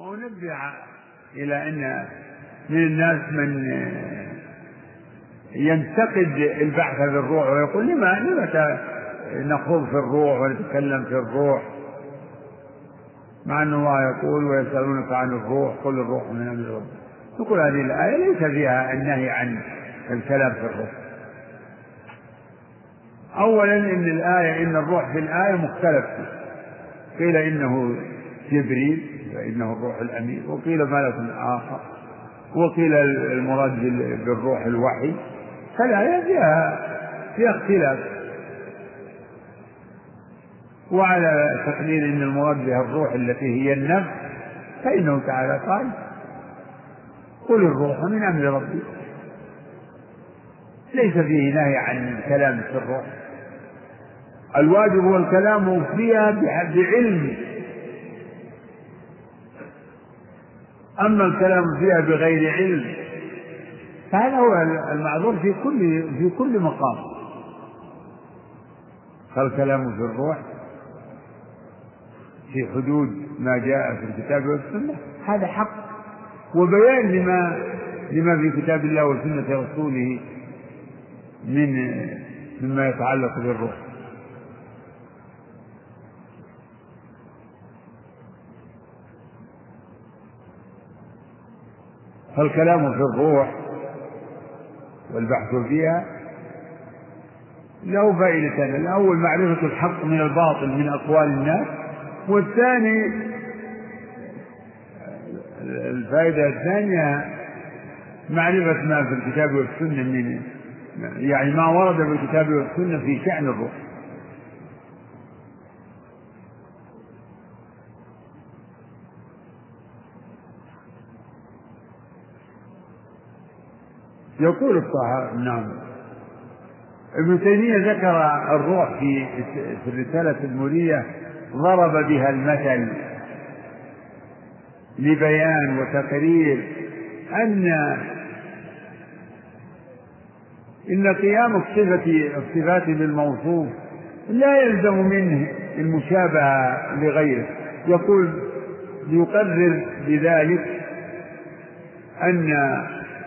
وأنبه إلى أن من الناس من ينتقد البحث في الروح ويقول لما لما نخوض في الروح ونتكلم في الروح؟ مع أن الله يقول ويسألونك عن الروح قل الروح من أمر ربك. يقول هذه الآية ليس فيها النهي عن الكلام في الروح. أولا إن الآية إن الروح في الآية مختلف قيل إنه جبريل فإنه الروح الأمين. وقيل ملك آخر وقيل المراد بالروح الوحي. فالآية فيها فيها اختلاف. وعلى تقدير أن المراد بها الروح التي هي النفس فإنه تعالى قال قل الروح من أمر ربي. ليس فيه نهي عن الكلام في الروح. الواجب هو الكلام فيها بعلم. أما الكلام فيها بغير علم فهذا هو المعذور في كل في كل مقام. فالكلام في الروح في حدود ما جاء في الكتاب والسنة هذا حق. وبيان لما لما في كتاب الله وسنة رسوله من مما يتعلق بالروح. فالكلام في الروح والبحث فيها له فائدتان الأول معرفة الحق من الباطل من أقوال الناس والثاني الفائدة الثانية معرفة ما في الكتاب والسنة من يعني ما ورد في الكتاب والسنة في شأن الروح. يقول الطهار نعم. ابن تيمية ذكر الروح في في الرسالة المولية ضرب بها المثل لبيان وتقرير أن إن قيام الصفة الصفات بالموصوف لا يلزم منه المشابهة لغيره. يقول ليقرر بذلك أن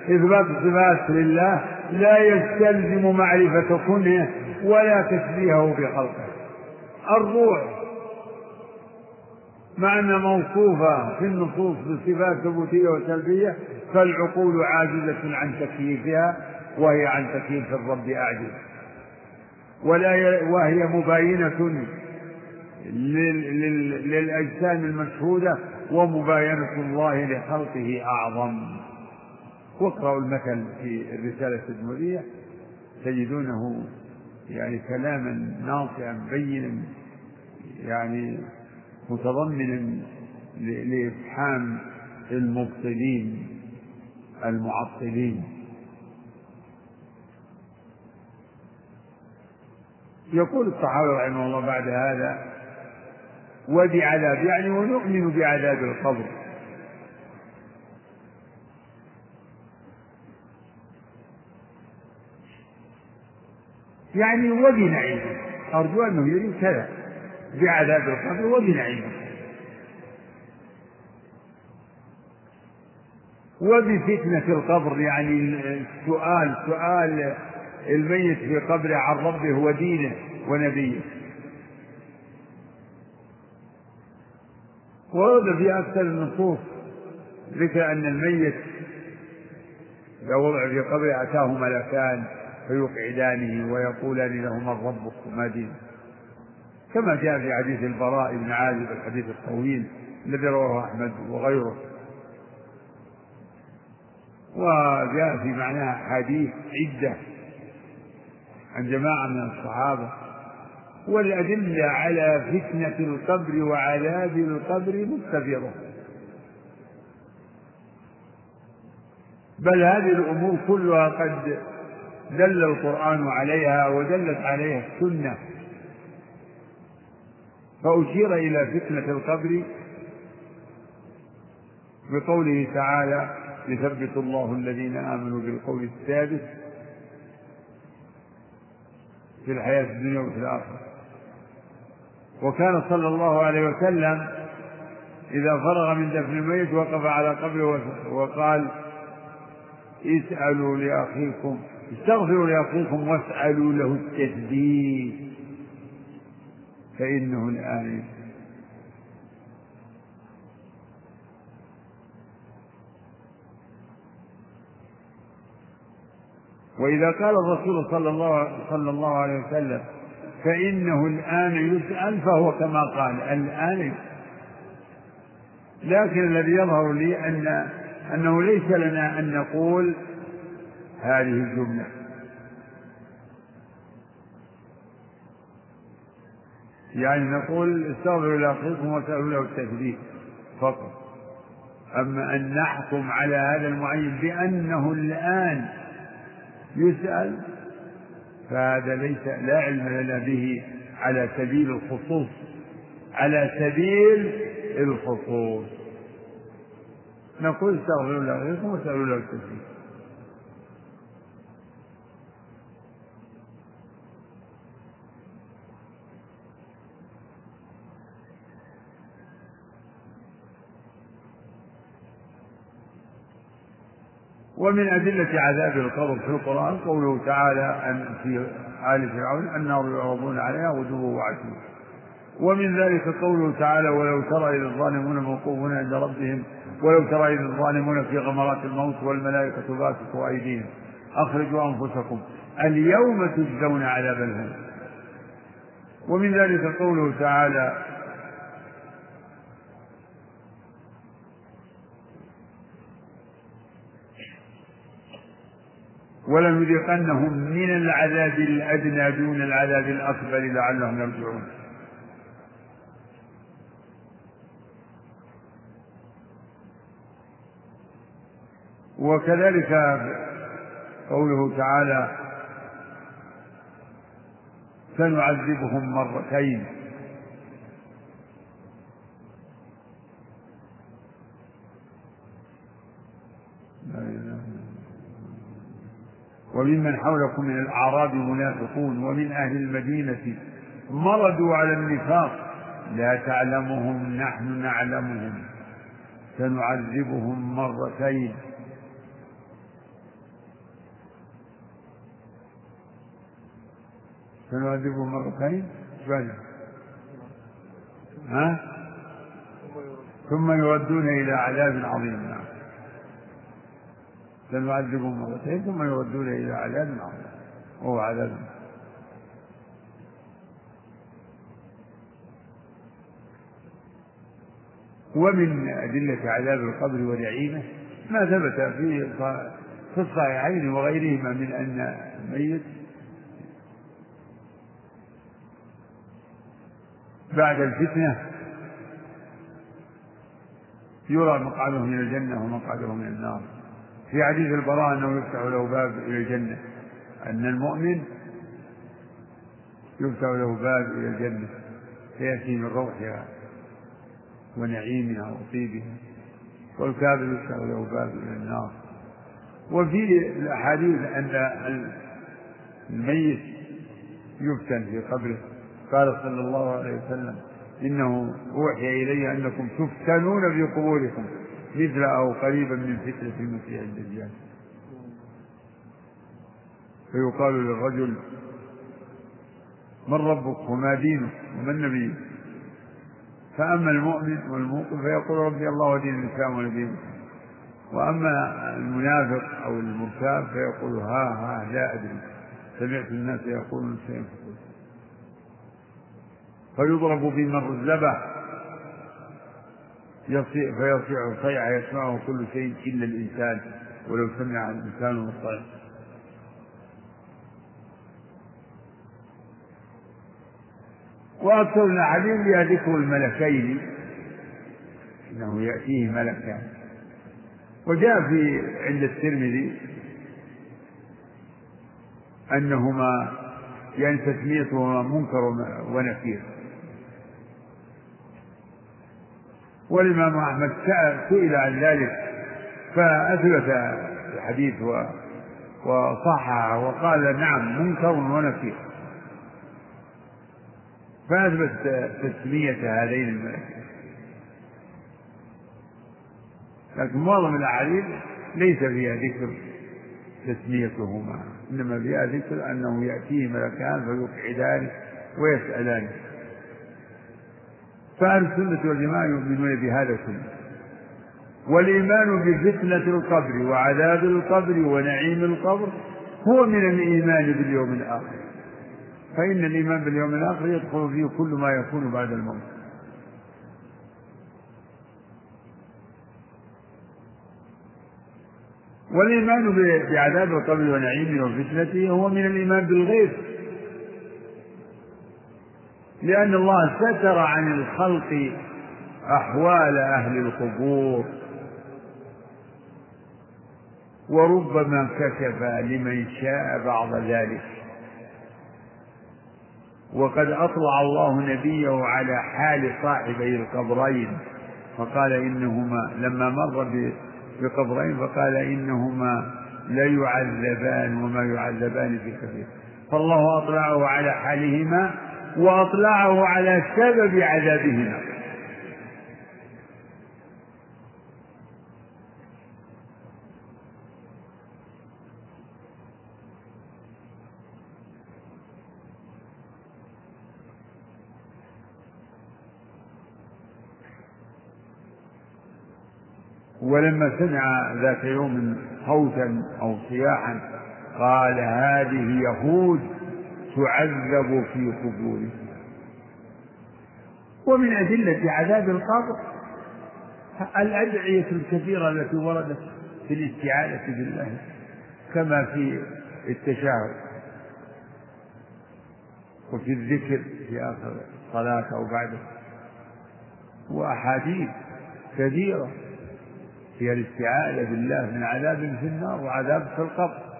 إثبات الصفات لله لا يستلزم معرفة كنه ولا تشبيهه بخلقه. الروح مع أنها موصوفة في النصوص بصفات ثبوتية وسلبية فالعقول عاجزة عن تكييفها وهي عن تكييف الرب أعجز. ولا ي... وهي مباينة لل... لل... للأجسام المشهودة ومباينة الله لخلقه أعظم. واقرأوا المثل في الرسالة التدمرية تجدونه يعني كلاما ناصعا بينا يعني متضمنا لإفحام المبطلين المعطلين. يقول الصحابة رحمه الله بعد هذا وبعذاب يعني ونؤمن بعذاب القبر. يعني وبنعيم أرجو أنه يريد كذا. بعذاب القبر وبنعيم وبفتنة القبر يعني السؤال سؤال الميت في قبره عن ربه ودينه ونبيه. ورد في أكثر النصوص ذكر أن الميت إذا وضع في قبره أتاه ملكان. فيقعدانه ويقولان له من ربك وما دينك. كما جاء في حديث البراء بن عازب الحديث الطويل الذي رواه أحمد وغيره. وجاء في معناها حديث عدة عن جماعة من الصحابة. والأدلة على فتنة القبر وعذاب القبر مستفيضة. بل هذه الأمور كلها قد دل القرآن عليها ودلت عليها السنة. فأشير إلى فتنة القبر بقوله تعالى يثبت الله الذين آمنوا بالقول الثابت في الحياة الدنيا وفي الآخرة. وكان صلى الله عليه وسلم إذا فرغ من دفن الميت وقف على قبره وقال اسألوا لأخيكم استغفروا لأخيكم واسألوا له التثبيت فإنه الآن وإذا قال الرسول صلى الله صلى الله عليه وسلم فإنه الآن يسأل فهو كما قال الآن. لكن الذي يظهر لي أن أنه ليس لنا أن نقول هذه الجملة. يعني نقول استغفروا لأخيكم وسألوا له التثبيت فقط. أما أن نحكم على هذا المعين بأنه الآن يسأل فهذا ليس لا علم لنا به على سبيل الخصوص على سبيل الخصوص. نقول استغفروا لأخيكم وسألوا له التثبيت ومن أدلة عذاب القبر في القرآن قوله تعالى أن في آل فرعون النار يعرضون عليها غدوا وعشيا ومن ذلك قوله تعالى ولو ترى إذ الظالمون موقوفون عند ربهم ولو ترى إذ الظالمون في غمرات الموت والملائكة باسطوا أيديهم. أخرجوا أنفسكم. اليوم تجزون عذاب الهون. ومن ذلك قوله تعالى ولنذيقنهم من العذاب الأدنى دون العذاب الأكبر لعلهم يرجعون. وكذلك قوله تعالى سنعذبهم مرتين. وممن حولكم من الأعراب منافقون ومن أهل المدينة مرضوا على النفاق. لا تعلمهم نحن نعلمهم. سنعذبهم مرتين. سنعذبهم مرتين؟ ها؟ ثم يردون إلى عذاب عظيم. نعم. سنعذبهم مرتين ثم يردون إلى عذاب عظيم وهو عذاب. ومن أدلة عذاب القبر ونعيمه ما ثبت في في الصحيحين وغيرهما من أن الميت بعد الفتنة يرى مقعده من الجنة ومقعده من النار. في حديث البراء أنه يفتح له باب إلى الجنة. أن المؤمن يفتح له باب إلى الجنة فيأتي من روحها ونعيمها وطيبها والكافر يفتح له باب إلى النار. وفي الأحاديث أن الميت يفتن في قبره. قال صلى الله عليه وسلم إنه أوحي إلي أنكم تفتنون في قبوركم. مثل أو قريبا من فتنة المسيح الدجال. فيقال للرجل من ربك وما دينك ومن نبيك فأما المؤمن والموقن فيقول ربي الله ودين الإسلام ونبي وأما المنافق أو المرتاب فيقول ها ها لا أدري. سمعت الناس يقولون سينفقون فيضرب بالمرزبة فيصيع صيعة يسمعه كل شيء إلا الإنسان ولو سمع الإنسان الصيع وأكثر الأحاديث فيها ذكر الملكين إنه يأتيه ملكان وجاء في عند الترمذي أنهما يعني تسميتهما منكر ونكير. والإمام أحمد سئل عن ذلك فأثبت الحديث وصححه وقال نعم منكر ونكير فأثبت تسمية هذين الملكين. لكن معظم الأحاديث ليس فيها ذكر تسميتهما إنما فيها ذكر أنه يأتيه ملكان فيقعدان ويسألان. فأهل السنة والجماعة يؤمنون بهذا كله والإيمان بفتنة القبر وعذاب القبر ونعيم القبر هو من الإيمان باليوم الآخر. فإن الإيمان باليوم الآخر يدخل فيه كل ما يكون بعد الموت. والإيمان بعذاب القبر ونعيمه وفتنته هو من الإيمان بالغيب. لأن الله ستر عن الخلق أحوال أهل القبور. وربما كشف لمن شاء بعض ذلك. وقد أطلع الله نبيه على حال صاحبي القبرين فقال إنهما لما مر بقبرين فقال إنهما ليعذبان وما يعذبان في كثير. فالله أطلعه على حالهما وأطلعه على سبب عذابهما. ولما سمع ذات يوم صوتا أو صياحا قال هذه يهود تعذب في قبورهم ومن أدلة عذاب القبر الأدعية الكثيرة التي وردت في الاستعاذة بالله كما في التشهد وفي الذكر في آخر الصلاة أو بعده. وأحاديث كثيرة هي الاستعاذة بالله من عذاب في النار وعذاب في القبر.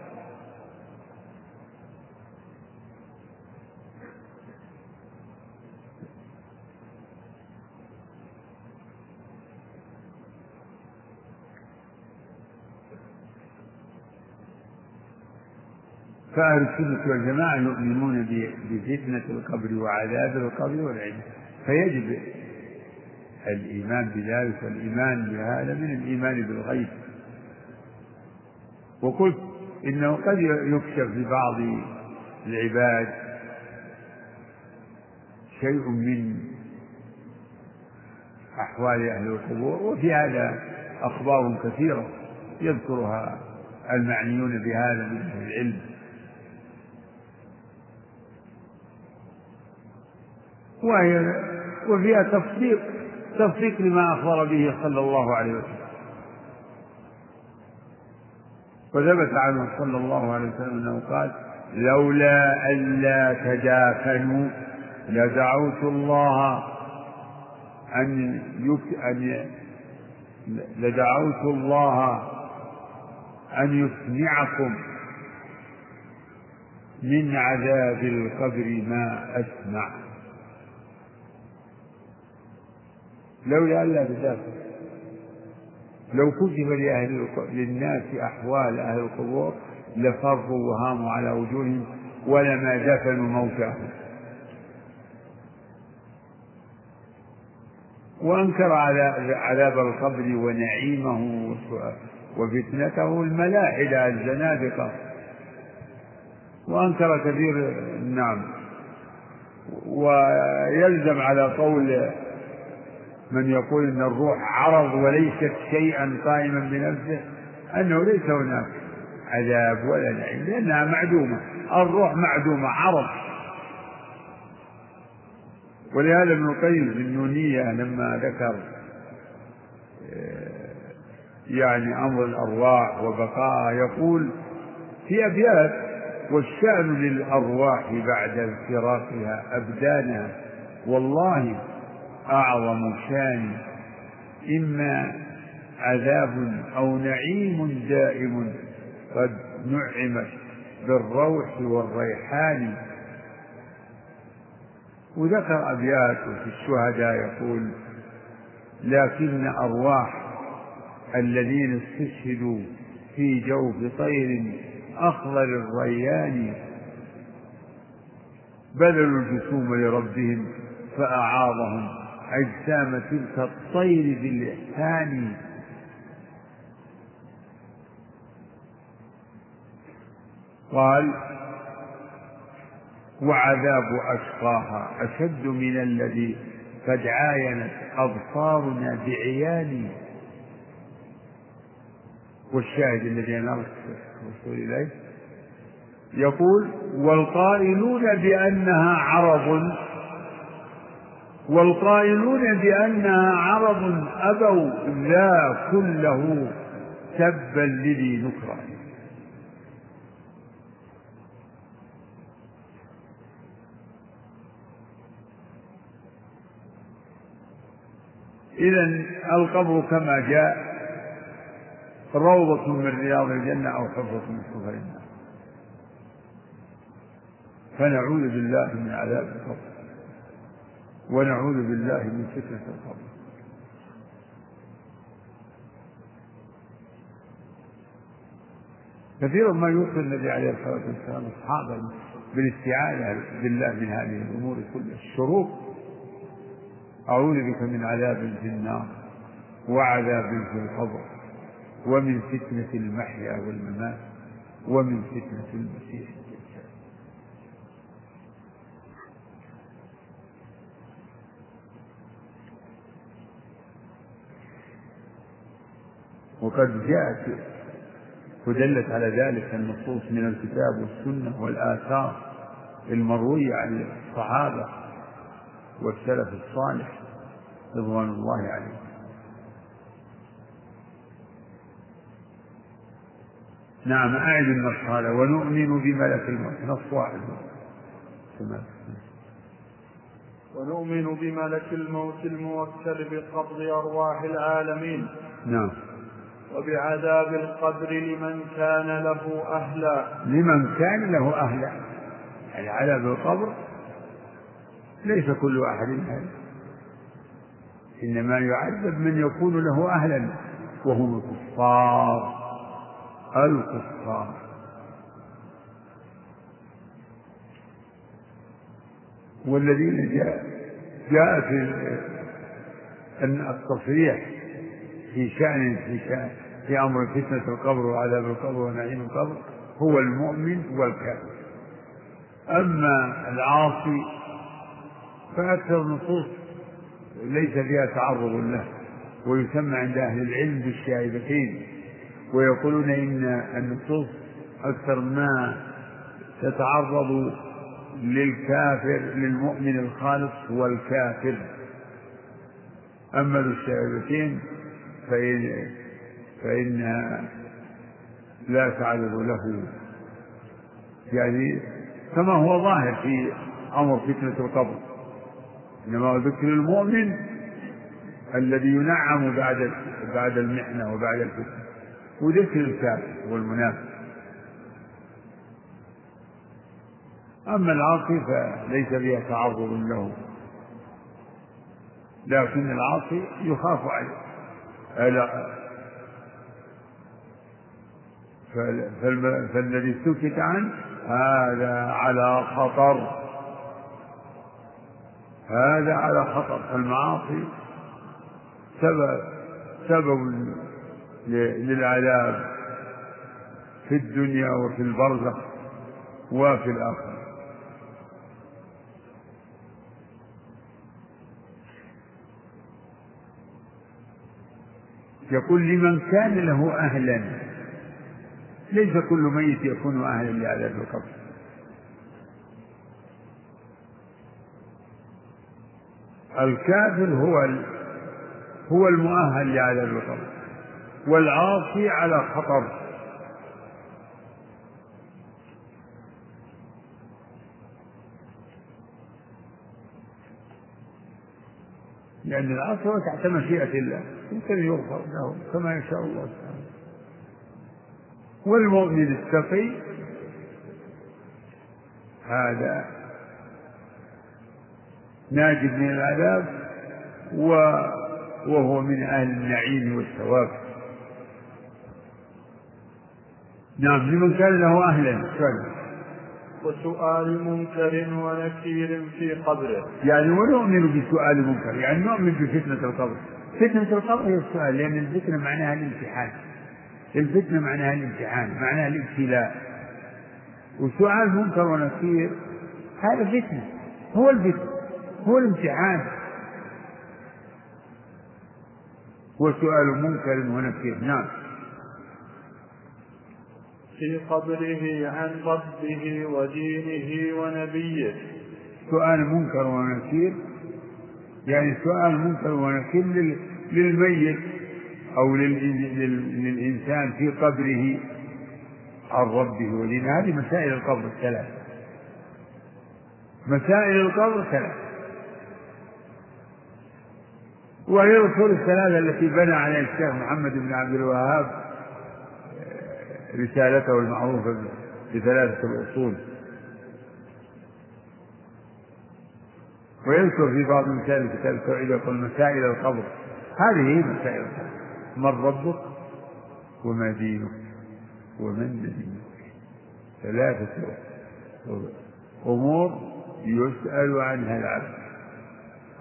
فأهل السنة والجماعة يؤمنون بفتنة القبر وعذاب القبر والعلم فيجب الإيمان بذلك والإيمان بهذا من الإيمان بالغيب. وقلت إنه قد يكشف لبعض العباد شيء من أحوال أهل القبور وفي هذا أخبار كثيرة يذكرها المعنيون بهذا من أهل العلم. وهي وفيها تصديق تصديق لما أخبر به صلى الله عليه وسلم. وثبت عنه صلى الله عليه وسلم أنه قال لولا ألا تدافنوا لدعوت الله أن يك... أن لدعوت الله أن يسمعكم من عذاب القبر ما أسمع. لولا ألا تدافع لو كتب لأهل للناس أحوال أهل القبور لفروا وهاموا على وجوههم ولما دفنوا موتاهم. وأنكر على عذاب القبر ونعيمه وفتنته الملاحدة الزنادقة. وأنكر كثير نعم. ويلزم على قول من يقول إن الروح عرض وليست شيئا قائما بنفسه أنه ليس هناك عذاب ولا نعيم لأنها معدومة الروح معدومة عرض. ولهذا ابن القيم في النونيه لما ذكر آه، يعني أمر الأرواح وبقاء يقول في ابيات والشأن للأرواح بعد فراقها أبدانها والله أعظم شأن إما عذاب أو نعيم دائم قد نعمت بالروح والريحان. وذكر أبيات في الشهداء يقول لكن أرواح الذين استشهدوا في جوف طير أخضر الريان. بذلوا الجسوم لربهم فأعاظهم. أجسام تلك الطير بالإحسان. قال وعذاب أشقاها أشد من الذي قد عاينت أبصارنا بعيان والشاهد الذي أنا أرسل إليه يقول والقائلون بأنها عرض والقائلون بأنها عرض أبوا لا كله تبا لذي نكران إذا القبر كما جاء روضة من رياض الجنة أو حفرة من حفر النار. فنعوذ بالله من عذاب القبر. ونعوذ بالله من فتنة القبر. كثيرا ما يوصي النبي عليه الصلاة والسلام أصحابه بالاستعاذة بالله من هذه الأمور كلها الشروط أعوذ بك من عذاب في النار وعذاب في القبر ومن فتنة المحيا والممات ومن فتنة المسيح. وقد جاءت ودلت على ذلك النصوص من الكتاب والسنة والآثار المروية عن الصحابة والسلف الصالح رضوان الله عليهم. نعم أعد النص هذا ونؤمن بملك الموت. نص واحد. ونؤمن بملك الموت الموكل بقبض أرواح العالمين. نعم. وبعذاب القبر لمن كان له أهلا. لمن كان له أهلا. يعني عذاب القبر ليس كل أحد أهل إنما يعذب من يكون له أهلا وهم الكفار. الكفار. والذين جاء جاء في التصريح في شأن في شأن في أمر فتنة القبر وعذاب القبر ونعيم القبر هو المؤمن والكافر. أما العاصي فأكثر النصوص ليس فيها تعرض له ويسمى عند أهل العلم بالشائبتين ويقولون إن النصوص أكثر ما تتعرض للكافر للمؤمن الخالص والكافر. أما الشائبتين فإن لا تعرض له يعني كما هو ظاهر في أمر فتنة القبر. إنما ذكر المؤمن الذي ينعم بعد بعد المحنة وبعد الفتنة. وذكر الكافر والمنافق. أما العاصي فليس فيها تعرض له. لكن العاصي يخاف عليه. فالذي سكت عنه هذا على خطر. هذا على خطر. المعاصي سبب سبب للعذاب في الدنيا وفي البرزخ وفي الآخرة. يقول لمن كان له أهلا ليس كل ميت يكون أهلا لعذاب القبر. الكافر هو هو المؤهل لعذاب القبر والعاصي على خطر. لأن العاصي تحت مشيئة الله يمكن يغفر له كما يشاء الله. تعالى والمؤمن التقي هذا ناجد من العذاب وهو من أهل النعيم والثواب. نعم لمن كان له أهلا. سؤال. وسؤال منكر ونكير في قبره. يعني ونؤمن بسؤال منكر. يعني نؤمن بفتنة القبر. فتنة القبر هي السؤال لأن الفتنة معناها الامتحان. الفتنة معناها الامتحان معناها الابتلاء. وسؤال منكر ونكير هذا فتنة هو الفتنة هو الامتحان. هو سؤال منكر ونكير نعم. في قبره عن ربه ودينه ونبيه. سؤال منكر ونكير يعني سؤال منكر ونكير للميت. أو للإنسان في قبره عن ربه. ودينه هذه مسائل القبر الثلاث. مسائل القبر ثلاث. وهي الأصول الثلاثة التي بنى عليها الشيخ محمد بن عبد الوهاب رسالته المعروفة بثلاثة الأصول. ويذكر في بعض مسائل كتاب التوحيد يقول مسائل القبر. هذه هي مسائل القبر. من ربك وما دينك ومن نبيك ثلاثة أمور يسأل عنها العبد.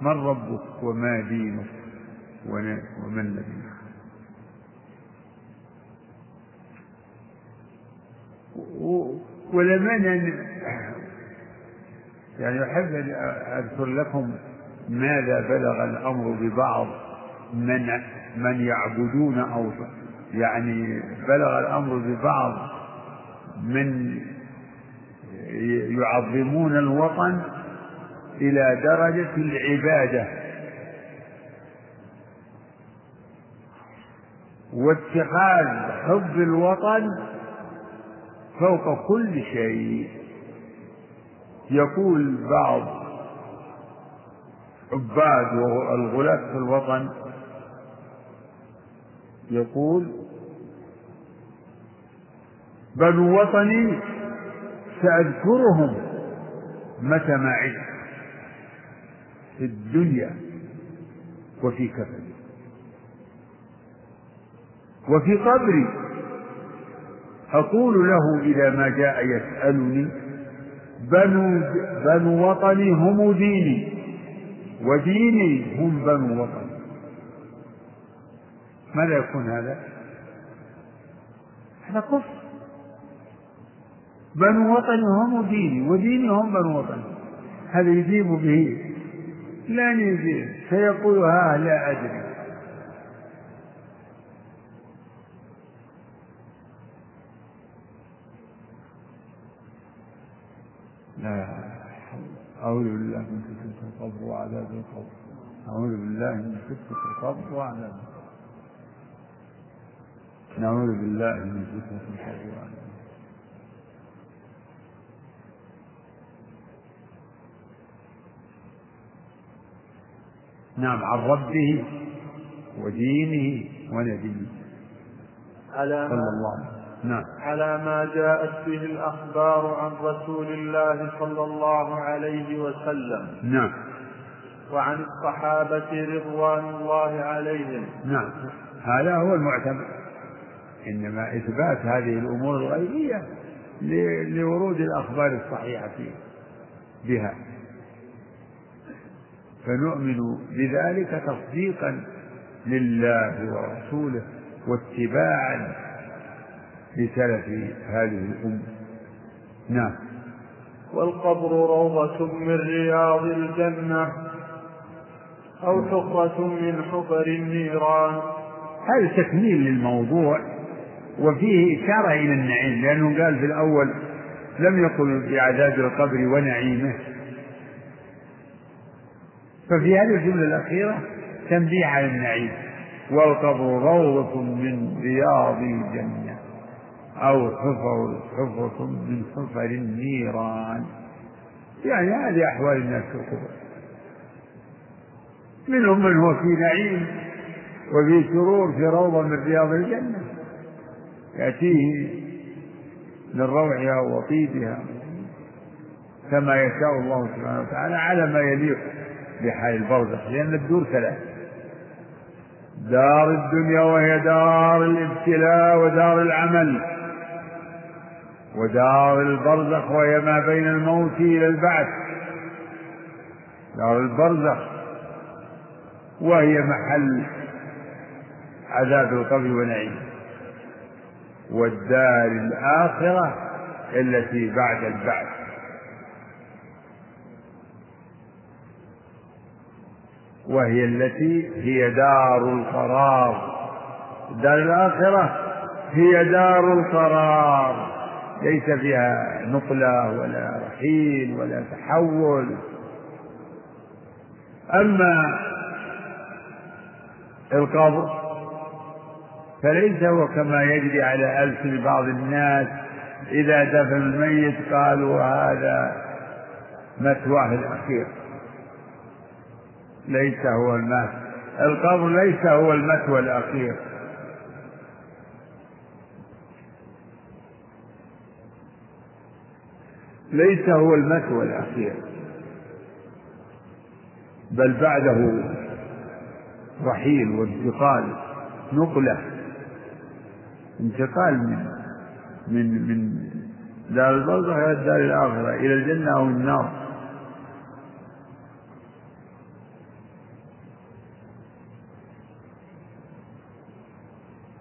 من ربك وما دينك ومن نبيك ولما يعني أحب أن أذكر لكم ماذا بلغ الأمر ببعض من من يعبدون أو يعني بلغ الأمر ببعض من يعظمون الوطن إلى درجة العبادة واتخاذ حب الوطن فوق كل شيء. يقول بعض عباد والغلاة في الوطن يقول بنو وطني سأذكرهم متى ما عشت في الدنيا وفي كفني وفي قبري. أقول له إذا ما جاء يسألني بنو بنو وطني هم ديني وديني هم بنو وطني. ماذا يكون هذا؟ هذا كفر. بنو وطني هم ديني وديني هم بنو وطني. هذا يجيب به؟ لن يجيب. سيقول ها لا أدري. لا أعوذ بالله من فتنة القبر وعذاب القبر. أعوذ بالله من فتنة القبر وعذاب القبر. نعوذ بالله من فتنة وعذاب نعم عن ربه ودينه ونبيه. على صلى الله عليه وسلم. نعم. على ما جاءت به الأخبار عن رسول الله صلى الله عليه وسلم. نعم. وعن الصحابة رضوان الله عليهم. نعم. هذا هو المعتمد إنما إثبات هذه الأمور الغيبية لورود الأخبار الصحيحة بها. فنؤمن بذلك تصديقا لله ورسوله واتباعا لسلف هذه الأمة. نعم. والقبر روضة من رياض الجنة أو حفرة من حفر النيران. هذا تكميل للموضوع. وفيه إشارة إلى النعيم لأنه قال في الأول لم يقل بعذاب القبر ونعيمه. ففي هذه الجملة الأخيرة تنبيه على النعيم والقبر روضة من رياض الجنة أو حفر حفرة من حفر النيران. يعني هذه أحوال الناس في القبور منهم من هو في نعيم وفي سرور في روضة من رياض الجنة. يأتيه من روعها وطيبها كما يشاء الله سبحانه وتعالى على ما يليق بحال البرزخ لأن الدور ثلاث. دار الدنيا وهي دار الابتلاء ودار العمل. ودار البرزخ وهي ما بين الموت إلى البعث. دار البرزخ وهي محل عذاب القبر ونعيم والدار الآخرة التي بعد البعث. وهي التي هي دار القرار. الدار الآخرة هي دار القرار. ليس فيها نقلة ولا رحيل ولا تحول. أما القبر فليس هو كما يجري على ألسن بعض الناس إذا دفن الميت قالوا هذا مثواه الأخير. ليس هو المات القبر ليس هو المثوى الأخير. ليس هو المثوى الأخير. بل بعده رحيل وانتقال نقلة. انتقال من من من دار البرزخ إلى الدار الآخرة إلى الجنة أو النار.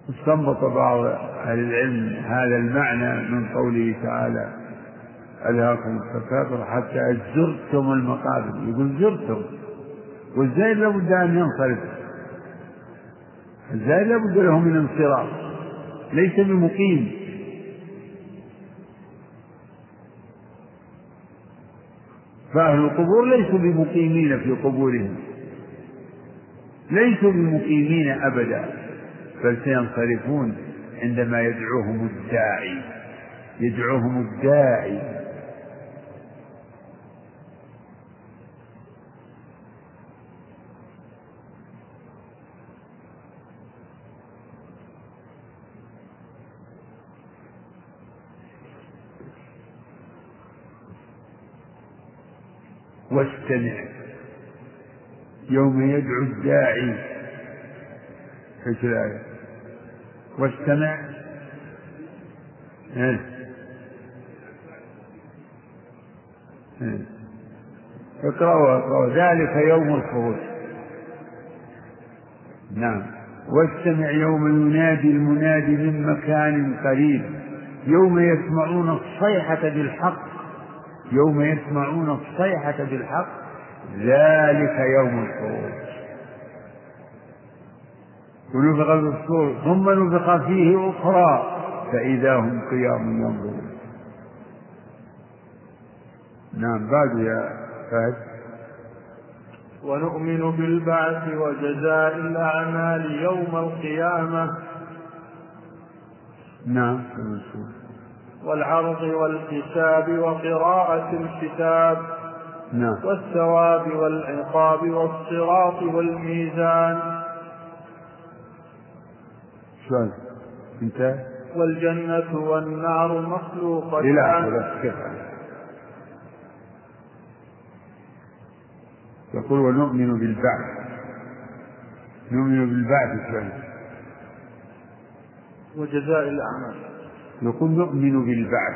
استنبط بعض أهل العلم هذا المعنى من قوله تعالى ألهاكم التكاثر حتى زرتم المقابر. يقول زرتم والزائر لابد أن ينصرف. الزائر لابد له من انصراف. ليس بمقيم. فأهل القبور ليسوا بمقيمين في قبورهم. ليسوا بمقيمين أبدا بل سينصرفون عندما يدعوهم الداعي. يدعوهم الداعي. واستمع. يوم يدعو الداعي. في الآية واستمع. إيه. إيه. اقرأوا اقرأوا ذلك يوم الخروج. نعم. واستمع يوم ينادي المنادي من مكان قريب. يوم يسمعون الصيحة بالحق. يوم يسمعون الصيحة بالحق ذلك يوم الخروج. ونفخ في الصور ثم نفخ فيه أخرى فإذا هم قيام ينظرون نعم بعد يا فهد. ونؤمن بالبعث وجزاء الأعمال يوم القيامة. نعم والعرض والحساب وقراءة الكتاب نعم. والثواب والعقاب والصراط والميزان. شلون انت والجنة والنار مخلوقتان يقول ونؤمن بالبعث. نؤمن بالبعث شلون وجزاء الأعمال. نقول نؤمن بالبعث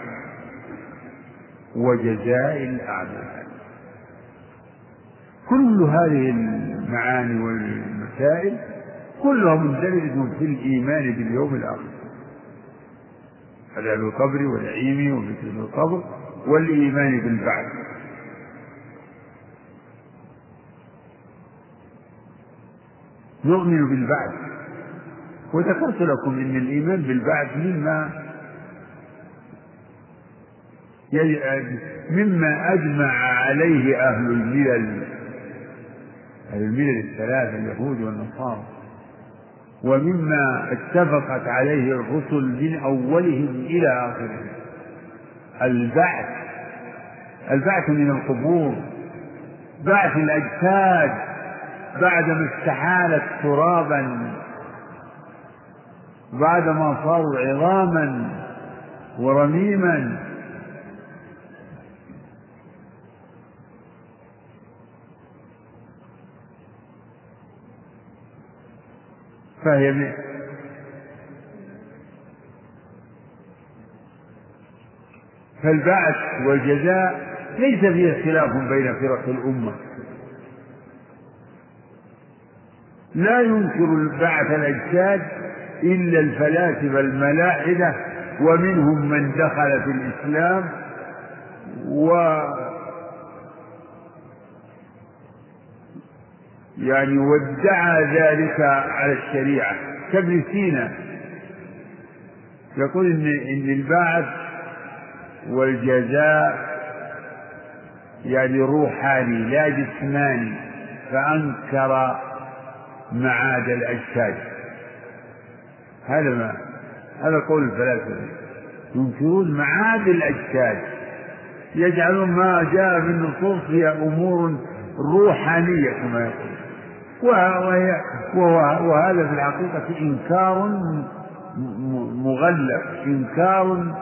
وجزاء الأعمال. كل هذه المعاني والمسائل كلها مندرجة في الإيمان باليوم الآخر. عذاب القبر ونعيمه وفتنة القبر والإيمان بالبعث. نؤمن بالبعث. وذكرت لكم أن الإيمان بالبعث مما مما أجمع عليه أهل الملل. أهل الملل الثلاثة اليهود والنصارى. ومما اتفقت عليه الرسل من أولهم إلى آخرهم. البعث. البعث من القبور. بعث الأجساد. بعدما استحالت ترابا. بعدما صاروا عظاما ورميما. فهي من فالبعث والجزاء ليس فيه خلاف بين فرق الأمة. لا ينكر بعث الأجساد إلا الفلاسفة الملاحدة ومنهم من دخل في الإسلام و يعني وادعى ذلك على الشريعة كابن سينا. يقول إن إن البعث والجزاء يعني روحاني لا جسماني فأنكر معاد الأجساد. هذا ما هذا قول الفلاسفة. ينكرون معاد الأجساد. يجعلون ما جاء في النصوص هي أمور روحانية كما يقول. وهذا في الحقيقة إنكار مغلف إنكار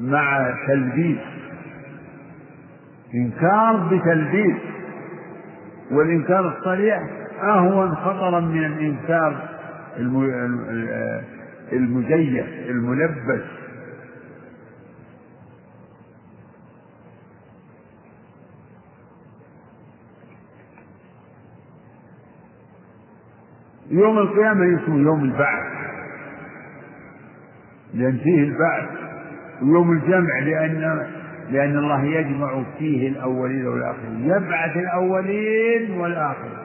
مع تلبيس. إنكار بتلبيس. والإنكار الصريح أهون خطرا من الإنكار المزيف الملبس. يوم القيامة اسمه يوم البعث. لأن فيه البعث. ويوم الجمع لأن لأن الله يجمع فيه الأولين والآخرين. يبعث الأولين والآخرين.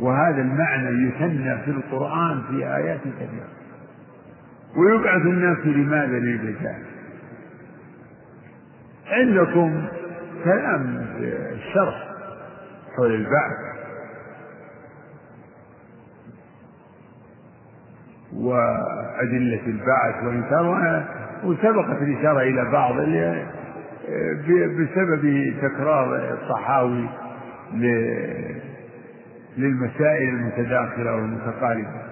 وهذا المعنى يثنى في القرآن في آيات كثيرة. ويبعث الناس لماذا للجزاء عندكم كلام الشرح. حول البعث. وأدلة البعث وإنكار وسبقت الإشارة إلى بعض بسبب تكرار الصحاوي للمسائل المتداخلة والمتقاربة.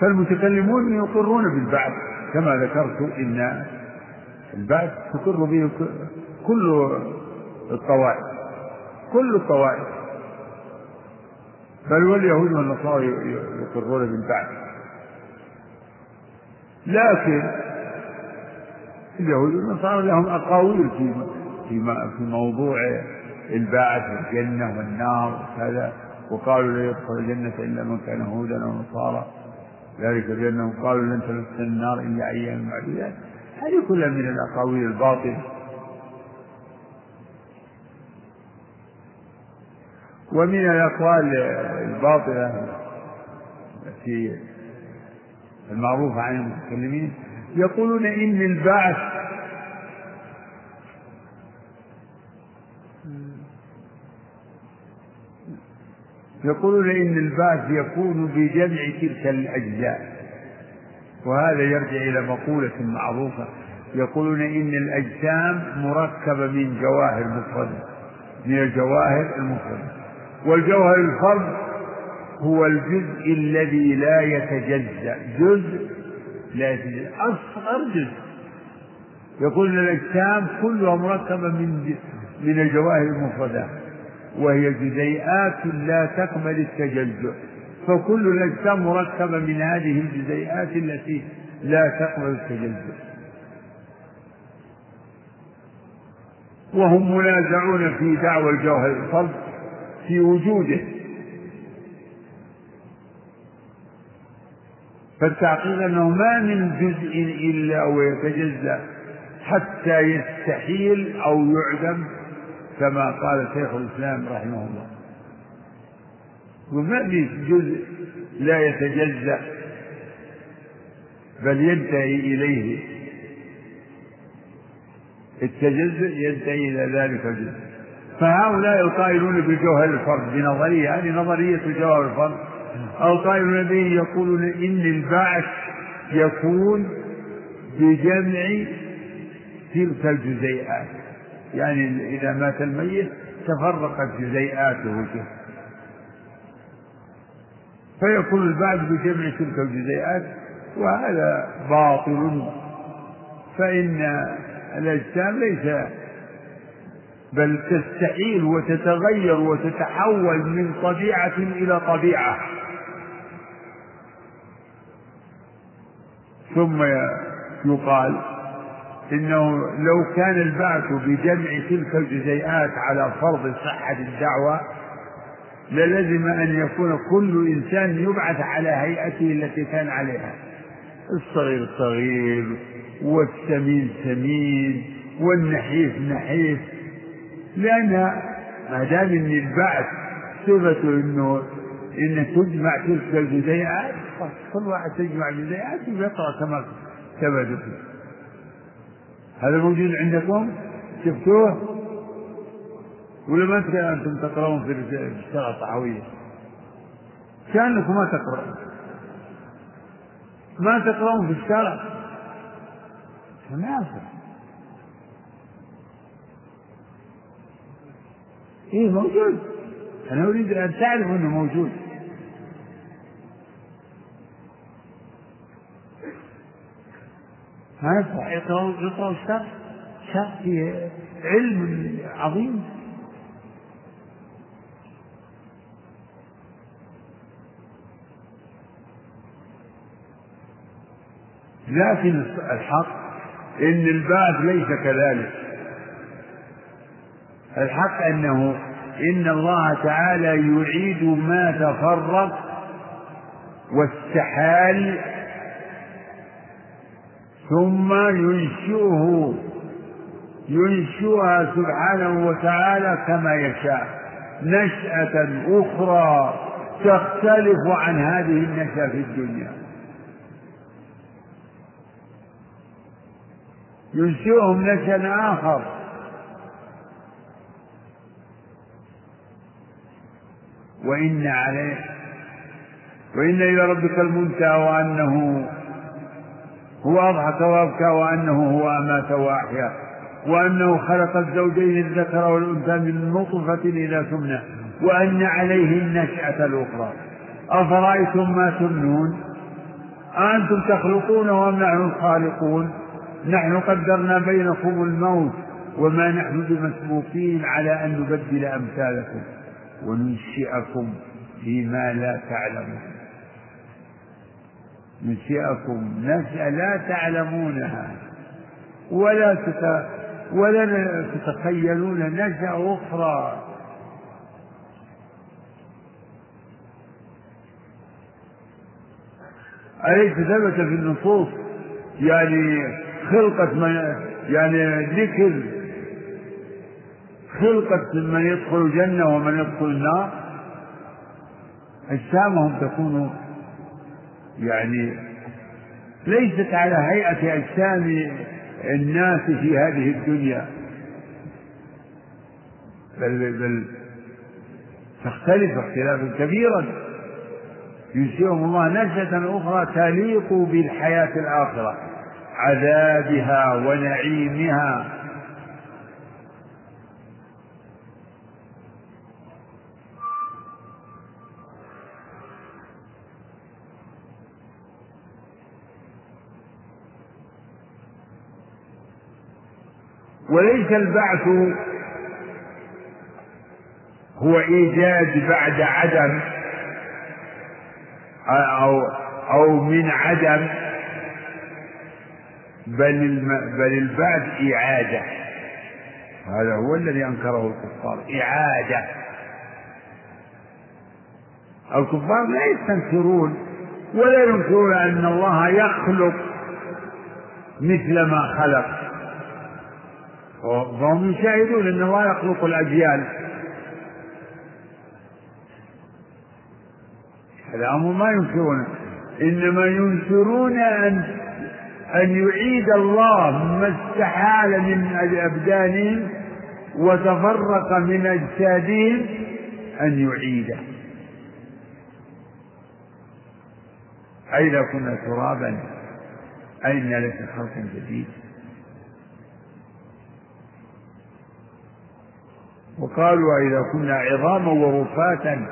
فالمتكلمون يقرون بالبعث كما ذكرت إن البعث تقر به كل الطوائف كل الطوائف. بل واليهود والنصارى يقرون بالبعث. لكن اليهود والنصارى لهم أقاويل في في في موضوع البعث والجنة والنار وكذا وقالوا لا يدخل الجنة إلا من كان هودا أو نصارى. ذلك بأنهم قالوا لن تمس النار إلا أيام معدودات هذه كلها من الأقاويل الباطلة. ومن الأقوال الباطلة في المعروفة عن المتكلمين يقولون إن البعث يقولون إن البعث يكون بجمع تلك الأجزاء. وهذا يرجع إلى مقولة معروفة يقولون إن الأجسام مركبة من جواهر مفردة من الجواهر المفردة والجوهر الفرد هو الجزء الذي لا يتجزأ جزء لا يتجزأ أصغر جزء. يقول الأجسام كلها مركبة من من الجواهر المفردات. وهي جزيئات لا تقبل التجزؤ. فكل الأجسام مركبة من هذه الجزيئات التي لا تقبل التجزؤ. وهم منازعون في دعوى الجوهر الفرد في وجوده. فالتعقيد أنه ما من جزء إلا ويتجزأ حتى يستحيل أو يعدم كما قال شيخ الإسلام رحمه الله. وما في جزء لا يتجزأ بل ينتهي إليه. التجزؤ ينتهي إلى ذلك الجزء. فهؤلاء القائلون بجوهر الفرد بنظرية هذه نظرية جوهر الفرد. أو قائلون به يقولون إن البعث يكون بجمع تلك الجزيئات. يعني إذا مات الميت تفرقت جزيئاته فيكون البعث بجمع تلك الجزيئات وهذا باطل. فإن الأجسام ليس بل تستحيل وتتغير وتتحول من طبيعة إلى طبيعة. ثم يقال إنه لو كان البعث بجمع تلك الجزيئات على فرض صحة الدعوة للزم أن يكون كل إنسان يبعث على هيئته التي كان عليها. الصغير صغير والسمين سمين والنحيف نحيف. لأن ما دام أن البعث صفته أنه إن تجمع تلك الجزيئات كل واحد تجمع جزيئات ويقرأ كما ثبت فيه هذا موجود عندكم؟ شفتوه؟ ولا ما أنتم تقرؤون في الشرع الطحاوية. كأنكم ما تقرؤون ما تقرؤون في الشرع تناسب إيه موجود. أنا أريد أن تعرف أنه موجود. ما يصلح يقرأوا يقرأوا الشرع الشرع فيه علم عظيم. لكن الحق إن البعث ليس كذلك. الحق أنه إن الله تعالى يعيد ما تفرق واستحال ثم ينشئه ينشئها سبحانه وتعالى كما يشاء. نشأة أخرى تختلف عن هذه النشأة في الدنيا. ينشئهم نشأ آخر. وإن عليه وإن إلى ربك المنتهى وأنه هو أضحك وأبكى وأنه هو أمات وأحيا وأنه خلق الزوجين الذكر والأنثى من نطفة إذا تمنى وأن عليه النشأة الأخرى. أفرأيتم ما تمنون؟ أأنتم تخلقونه أم نحن الخالقون؟ نحن قدرنا بينكم الموت وما نحن بمسبوقين على أن نبدل أمثالكم وننشئكم فيما لا تعلمون. ننشئكم نشأة لا تعلمونها ولا تت... ولا تتخيلون نشأة أخرى. أليس ثبت في النصوص؟ يعني خلقة من يعني ذكر. خلقة من يدخل الجنة ومن يدخل النار. أجسامهم تكون يعني ليست على هيئة أجسام الناس في هذه الدنيا. بل بل تختلف اختلافا كبيرا. ينشئهم الله نشأة أخرى تليق بالحياة الآخرة عذابها ونعيمها. وليس البعث هو إيجاد بعد عدم أو أو من عدم بل بل البعث إعادة. هذا هو الذي أنكره الكفار إعادة. الكفار لا يستنكرون ولا ينكرون أن الله يخلق مثل ما خلق. فهم يشاهدون أن الله يخلق الأجيال. هذا أمر ما ينكرونه إنما ينكرون أن أن يعيد الله ما استحال من أبدانهم وتفرق من أجسادهم أن يعيده. أئذا كنا ترابا. أين لك خلق جديد. وقالوا أئذا كنا عظاما ورفاتا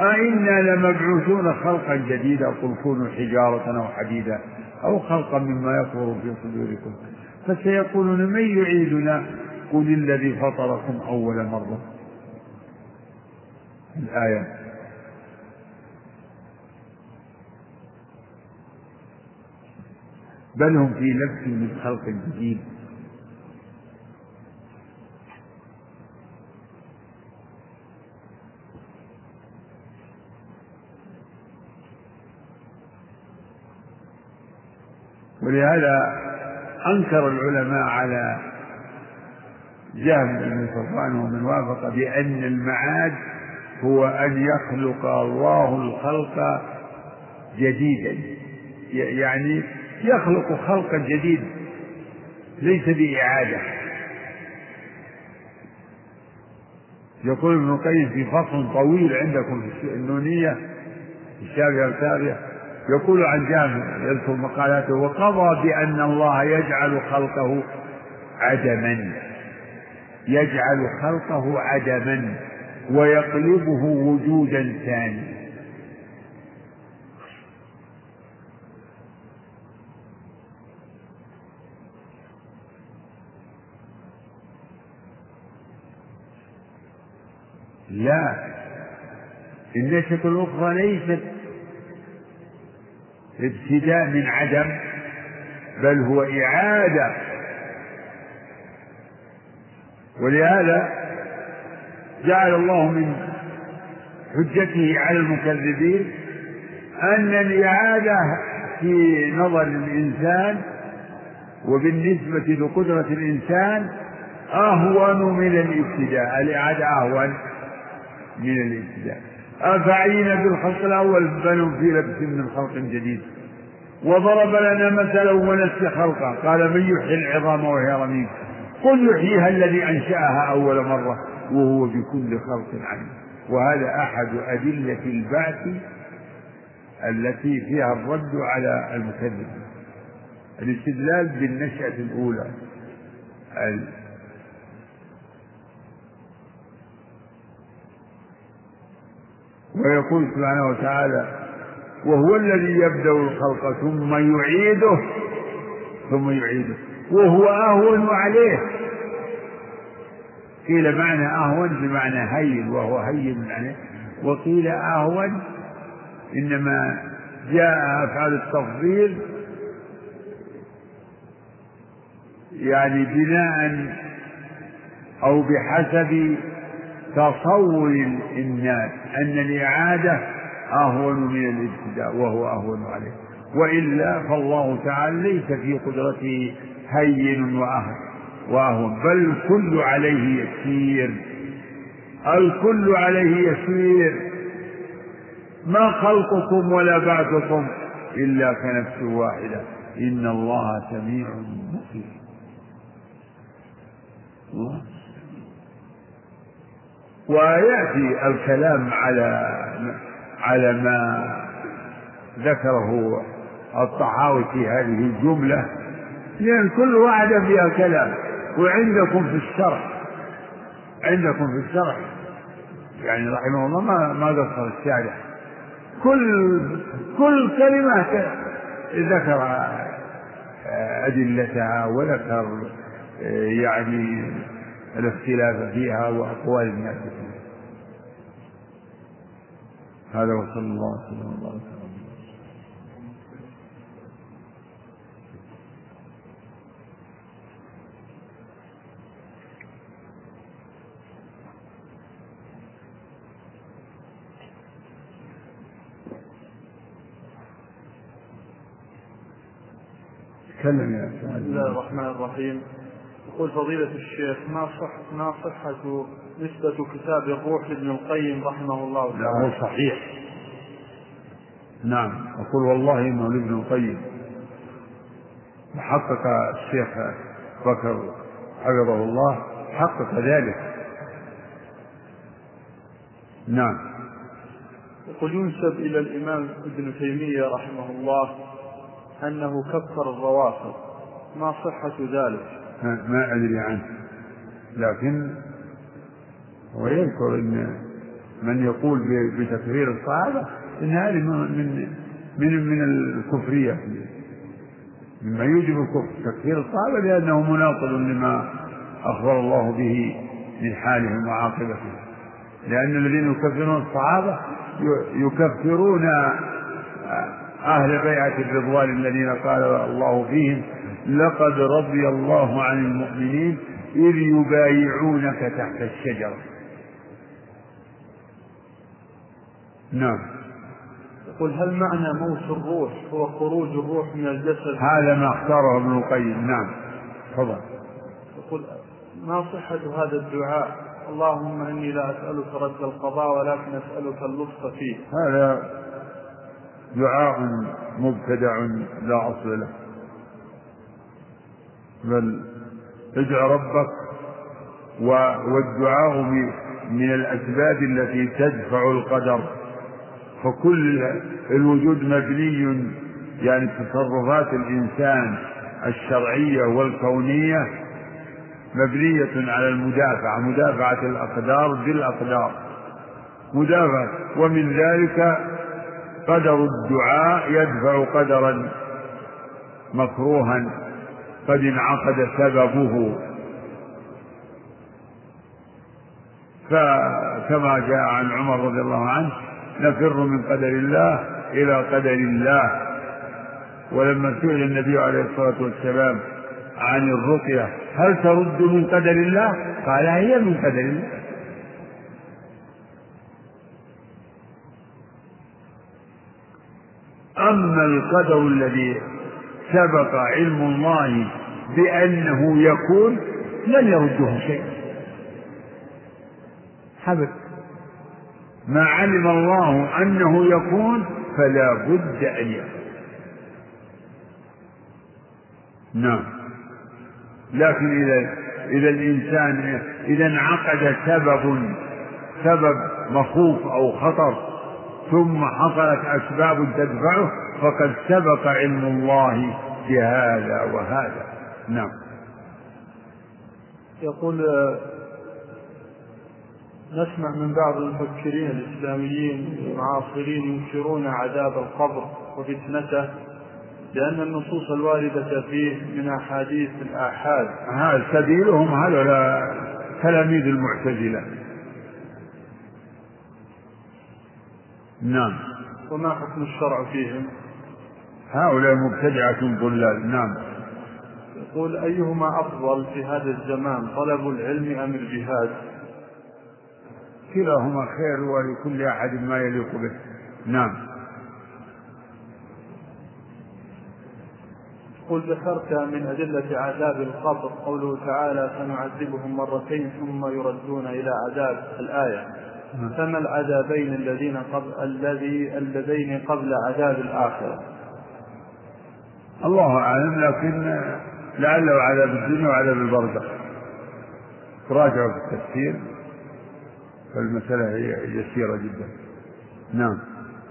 أئنا لمبعوثون خلقا جديدا؟ قل كونوا حجارة أو حديدا أو خلقا مما يكبر في صدوركم. فسيقولون من يعيدنا؟ قل الذي فطركم أول مرة. الآية. بل هم في لبس من خلق جديد. ولهذا أنكر العلماء على جهم بن صفوان ومن وافق بأن المعاد هو أن يخلق الله الخلق جديدا. يعني يخلق خلقا جديدا ليس بإعادة. يقول ابن القيم في فصل طويل عندكم في النونية الشافعية والتابعة يقول عن جابر يذكر مقالاته وقضى بأن الله يجعل خلقه عدما. يجعل خلقه عدما ويقلبه وجودا ثانيا. لا النشأة الأخرى ليست ابتداء من عدم بل هو إعادة. ولهذا جعل الله من حجته على المكذبين أن الإعادة في نظر الإنسان وبالنسبة لقدرة الإنسان أهون من الابتداء. الإعادة أهون من الابتداء. أفعينا بالخلق الأول بل في لبس من خلق جديد. وضرب لنا مثلا ونسي خلقه. قال من يحيي العظام وهي رميم؟ قل يحييها الذي أنشأها أول مرة وهو بكل خلق عليم. وهذا أحد أدلة البعث التي فيها الرد على المكذب الاستدلال بالنشأة الأولى ويقول سبحانه وتعالى وهو الذي يبدأ الخلق ثم يعيده ثم يعيده. وهو أهون عليه. قيل معنى أهون بمعنى هين وهو هين عليه وقيل أهون إنما جاء أفعال التفضيل يعني بناء أو بحسب تصور الناس أن الإعادة أهون من الابتداء وهو أهون عليه. وإلا فالله تعالى ليس في قدرته هين وأهون وأهون بل الكل عليه يسير. الكل عليه يسير. ما خلقكم ولا بعثكم إلا كنفس واحدة. إن الله سميع بصير ويأتي الكلام على على ما ذكره الطحاوي في هذه الجملة لأن كل واحدة فيها كلام وعندكم في الشرح عندكم في الشرح يعني رحمه الله ما ما قصر الشارح. كل كل كلمة ذكر أدلتها وذكر يعني الاختلاف فيها وأقوال الناس فيها هذا وصلى الله وسلم. وبارك تكلم يا بسم الله الرحمن الرحيم. يقول فضيلة الشيخ ما صح ما صحة نسبة كتاب الروح لابن القيم رحمه الله تعالى؟ لا هو صحيح. نعم أقول والله إنه لابن القيم. وحقق الشيخ بكر حفظه الله حقق ذلك. نعم. يقول ينسب إلى الإمام ابن تيمية رحمه الله أنه كفر الروافض. ما صحة ذلك؟ ما أدري عنه. لكن هو يذكر أن من يقول بتكفير الصحابة إن هذه من من من الكفرية. مما يوجب الكفر. تكفير الصحابة لأنه مناقض لما أخبر الله به من حالهم وعاقبتهم. لأن الذين يكفرون الصحابة يكفرون أهل بيعة الرضوان الذين قال الله فيهم لقد رضي الله عن المؤمنين إذ يبايعونك تحت الشجرة. نعم. يقول هل معنى موت الروح هو خروج الروح من الجسد؟ هذا ما اختاره ابن القيم. نعم. تفضل. يقول ما صحة هذا الدعاء؟ اللهم إني لا أسألك رد القضاء ولكن أسألك اللطف فيه. هذا دعاء مبتدع لا أصل له. بل ادع ربك والدعاء من الأسباب التي تدفع القدر. فكل الوجود مبني يعني تصرفات الإنسان الشرعية والكونية مبنية على المدافعة مدافعة الأقدار بالأقدار. مدافعة. ومن ذلك قدر الدعاء يدفع قدرا مكروها. قد انعقد سببه. فكما جاء عن عمر رضي الله عنه نفر من قدر الله إلى قدر الله. ولما سئل النبي عليه الصلاة والسلام عن الرقية هل ترد من قدر الله؟ قال هي من قدر الله. أما القدر الذي سبق علم الله بأنه يكون لن يرده شيء. حبت ما علم الله أنه يكون فلا بد أن يكون نعم. لكن إذا إذا الإنسان إذا انعقد سبب سبب مخوف أو خطر ثم حصلت أسباب تدفعه فقد سبق علم الله بهذا وهذا. نعم. يقول نسمع من بعض المفكرين الإسلاميين المعاصرين ينكرون عذاب القبر وفتنته لأن النصوص الواردة فيه من أحاديث الآحاد. هذا سبيلهم هذول تلاميذ المعتزلة. نعم. وما حكم الشرع فيهم؟ هؤلاء مبتدعة ضلال نعم. يقول أيهما أفضل في هذا الزمان طلب العلم أم الجهاد؟ كلاهما خير ولكل أحد ما يليق به. نعم. قل ذكرت من أدلة عذاب القبر قوله تعالى سنعذبهم مرتين ثم يردون إلى عذاب الآية. فما العذابين الذين قبل الذي اللذين قبل عذاب الآخرة؟ الله أعلم لكن لعله عذاب الدنيا وعذاب البرزخ. تراجعوا في التفسير. فالمسألة هي يسيرة جدا. نعم.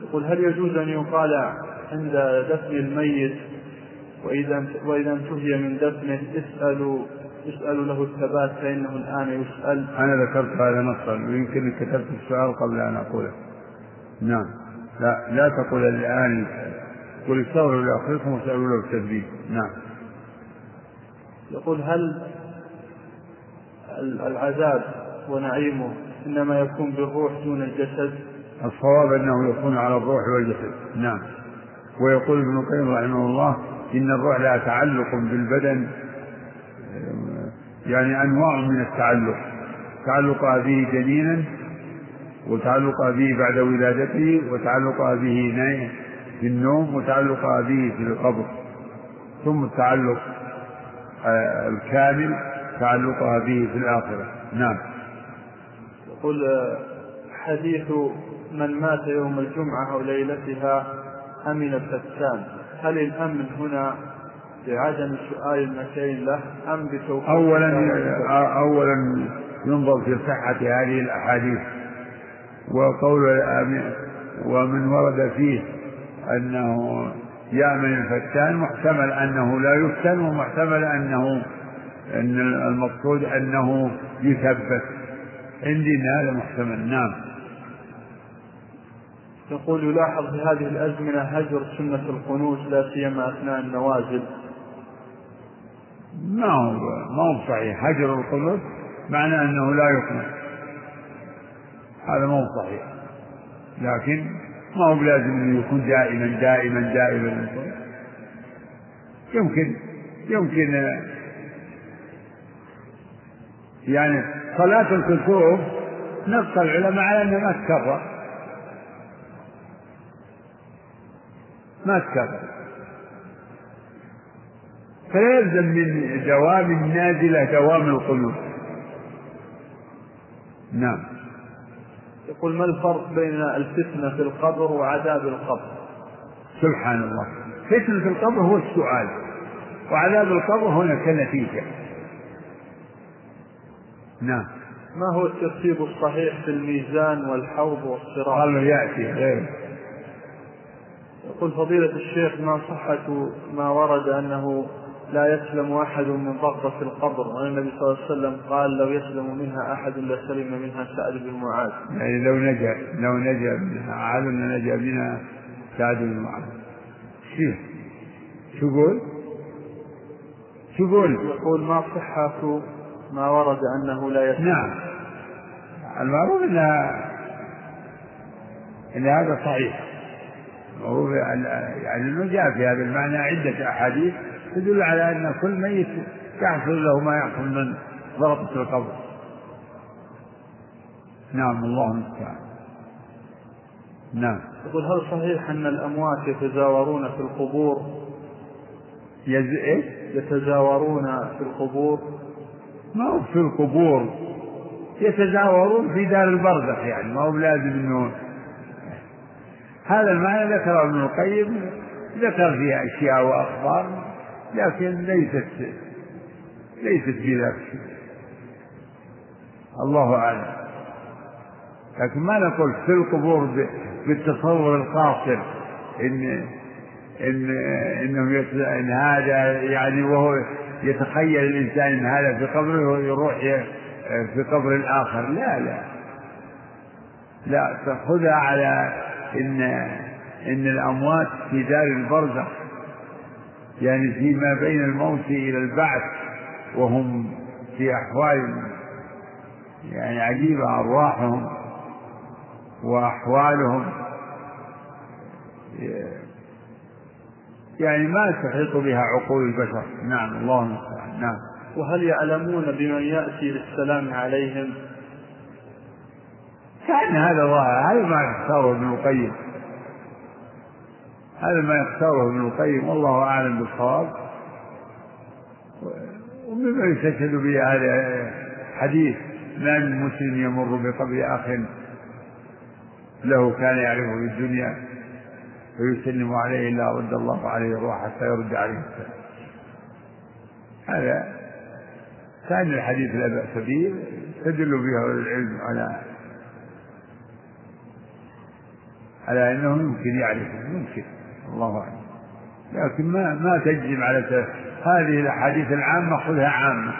يقول هل يجوز أن يقال عند دفن الميت وإذا وإذا انتهي من دفنه اسألوا اسألوا له الثبات فإنه الآن يسأل. أنا ذكرت هذا نصا ويمكن كتبت السؤال قبل أن أقوله. نعم. لا لا تقول الآن قل استغفروا لأخيكم واسألوا له التثبيت. نعم. يقول هل العذاب ونعيمه إنما يكون بالروح دون الجسد؟ الصواب أنه يكون على الروح والجسد. نعم. ويقول ابن القيم رحمه الله إن الروح لها تعلق بالبدن يعني أنواع من التعلق. تعلقها به جنينا وتعلقها به بعد ولادته وتعلقها به في النوم وتعلقها به في القبر. ثم التعلق آه، الكامل تعلقها به في الآخرة. نعم. يقول حديث من مات يوم الجمعة أو ليلتها أمن الفتان. هل الأمن هنا بعدم سؤال المكين له أم بتوقيت أولا أولا ينظر في صحة هذه الأحاديث. وقول ومن ورد فيه أنه يأمن الفتان محتمل أنه لا يفتن ومحتمل أنه أن المقصود أنه يثبت. عندي هذا محتمل. نعم. يقول يلاحظ في هذه الأزمنة هجر سنة القنوت لا سيما أثناء النوازل. ما هو ما هو صحيح. هجر القنوت معناه أنه لا يقنط هذا ما هو صحيح. لكن ما هو بلازم انه يكون دائما دائما دائما. يمكن يمكن يعني صلاة الكسوف نص العلماء على انها ما تكرر. ما تكرر. فلا يلزم من دوام النازلة دوام القنوت نعم. يقول ما الفرق بين الفتنة في القبر وعذاب القبر؟ سبحان الله. فتنة القبر هو السؤال. وعذاب القبر هناك نتيجة نعم. ما هو الترتيب الصحيح في الميزان والحوض والصراط؟ قال يأتي غير يقول فضيلة الشيخ ما صحة ما ورد أنه لا يسلم أحد من ضغطة القبر. وأن النبي صلى الله عليه وسلم قال لو يسلم منها أحد لسلم منها سعد بن معاذ. يعني لو نجا لو نجا منها أحد نجا منها سعد بن معاذ. شو شو يقول؟ شو يقول؟ يقول ما صحة ما ورد أنه لا يسلم. نعم. المعروف أنها أن هذا صحيح. وهو يعني أنه جاء في هذا المعنى عدة أحاديث تدل على أن كل ميت يحصل له ما يحصل من ضربة القبر. نعم الله المستعان. نعم. يقول هل صحيح أن الأموات يتزاورون في القبور؟ يز... إيش؟ يتزاورون في القبور. ما هو في القبور يتزاورون في دار البرزخ يعني ما هو بلازم إنه هذا المعنى ذكره ابن القيم ذكر فيها أشياء وأخبار. لكن ليست ليست بذلك. الله أعلم. لكن ما نقول في القبور بالتصور القاصر إن إن إنهم إن هذا يعني وهو يتخيل الإنسان إن هذا في قبره ويروح في قبر الآخر. لا لا. لا تاخذها على إن إن الأموات في دار البرزخ. يعني فيما بين الموت إلى البعث وهم في أحوال يعني عجيبة أرواحهم وأحوالهم. يعني ما تحيط بها عقول البشر. نعم الله المستعان. نعم. وهل يعلمون بمن يأتي للسلام عليهم؟ كأن هذا ظاهر هذا ما يختاره ابن القيم؟ هذا ما يختاره ابن القيم والله أعلم بالصواب. ومما يستشهد به هذا حديث ما من مسلم يمر بقبر أخ له كان يعرفه في الدنيا فيسلم عليه إلا رد الله عليه الروح حتى يرد عليه السلام. هذا كان الحديث لا بأس به تدل به العلم على على أنه يمكن يعرفه يمكن الله أعلم. لكن ما ما تجزم على هذه الأحاديث العامة خذها عامة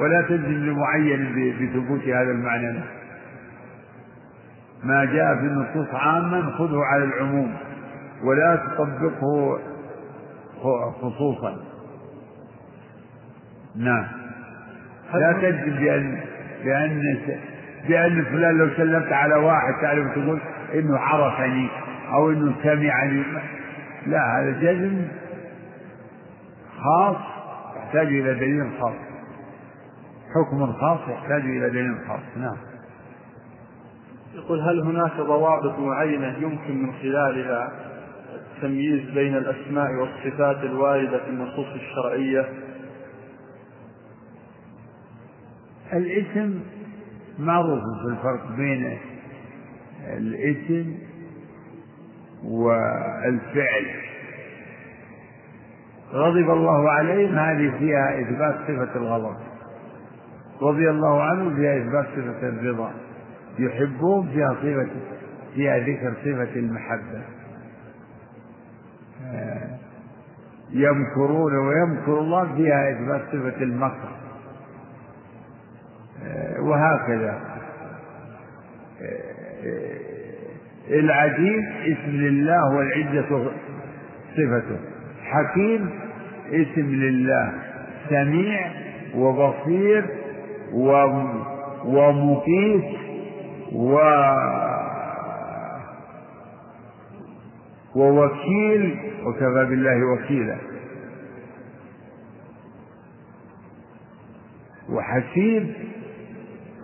ولا تجزم لمعين بثبوت هذا المعنى. ما جاء في النصوص عاما خذه على العموم ولا تطبقه خصوصا. نعم. لا تجزم بأن بأن بأن فلان لو سلمت على واحد تعرف تقول إنه عرفني أو إنه سمعني. لا هذا جزم خاص يحتاج إلى دليل خاص. حكم خاص يحتاج إلى دليل خاص. نعم. يقول هل هناك ضوابط معينة يمكن من خلالها التمييز بين الأسماء والصفات الواردة في النصوص الشرعية؟ الاسم معروف في الفرق بين الاسم والفعل. غضب الله عليهم هذه فيها إثبات صفة الغضب. رضي الله عنهم فيها إثبات صفة الرضا. يحبون فيها صفة فيها ذكر صفة المحبة. يمكرون ويمكر الله فيها إثبات صفة المكر. وهكذا. العجيب اسم لله والعزة صفته. حكيم اسم لله. سميع وبصير ومقيت و ووكيل. وكفى بالله وكيلا. وحسيب.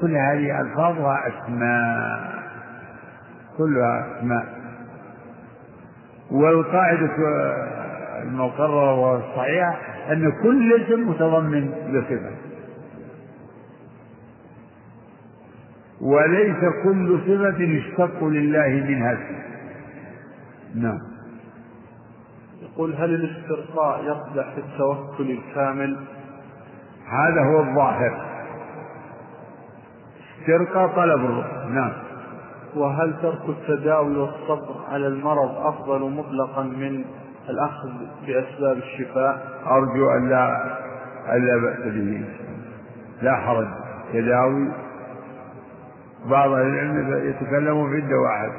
كل هذه ألفاظها أسماء. كلها أسماء والقاعدة المقررة والصحيحة أن كل اسم متضمن لصفة. وليس كل صفة يشتق لله منها اسم. نعم. يقول هل الاسترقاء يقدح في التوكل الكامل؟ هذا هو الظاهر. استرقى طلب الرزق نعم. وهل ترك التداوي والصبر على المرض أفضل مطلقا من الأخذ بأسباب الشفاء؟ أرجو أن لا ألا بأس به. لا حرج. تداوي بعض أهل العلم يتكلمون في الدواء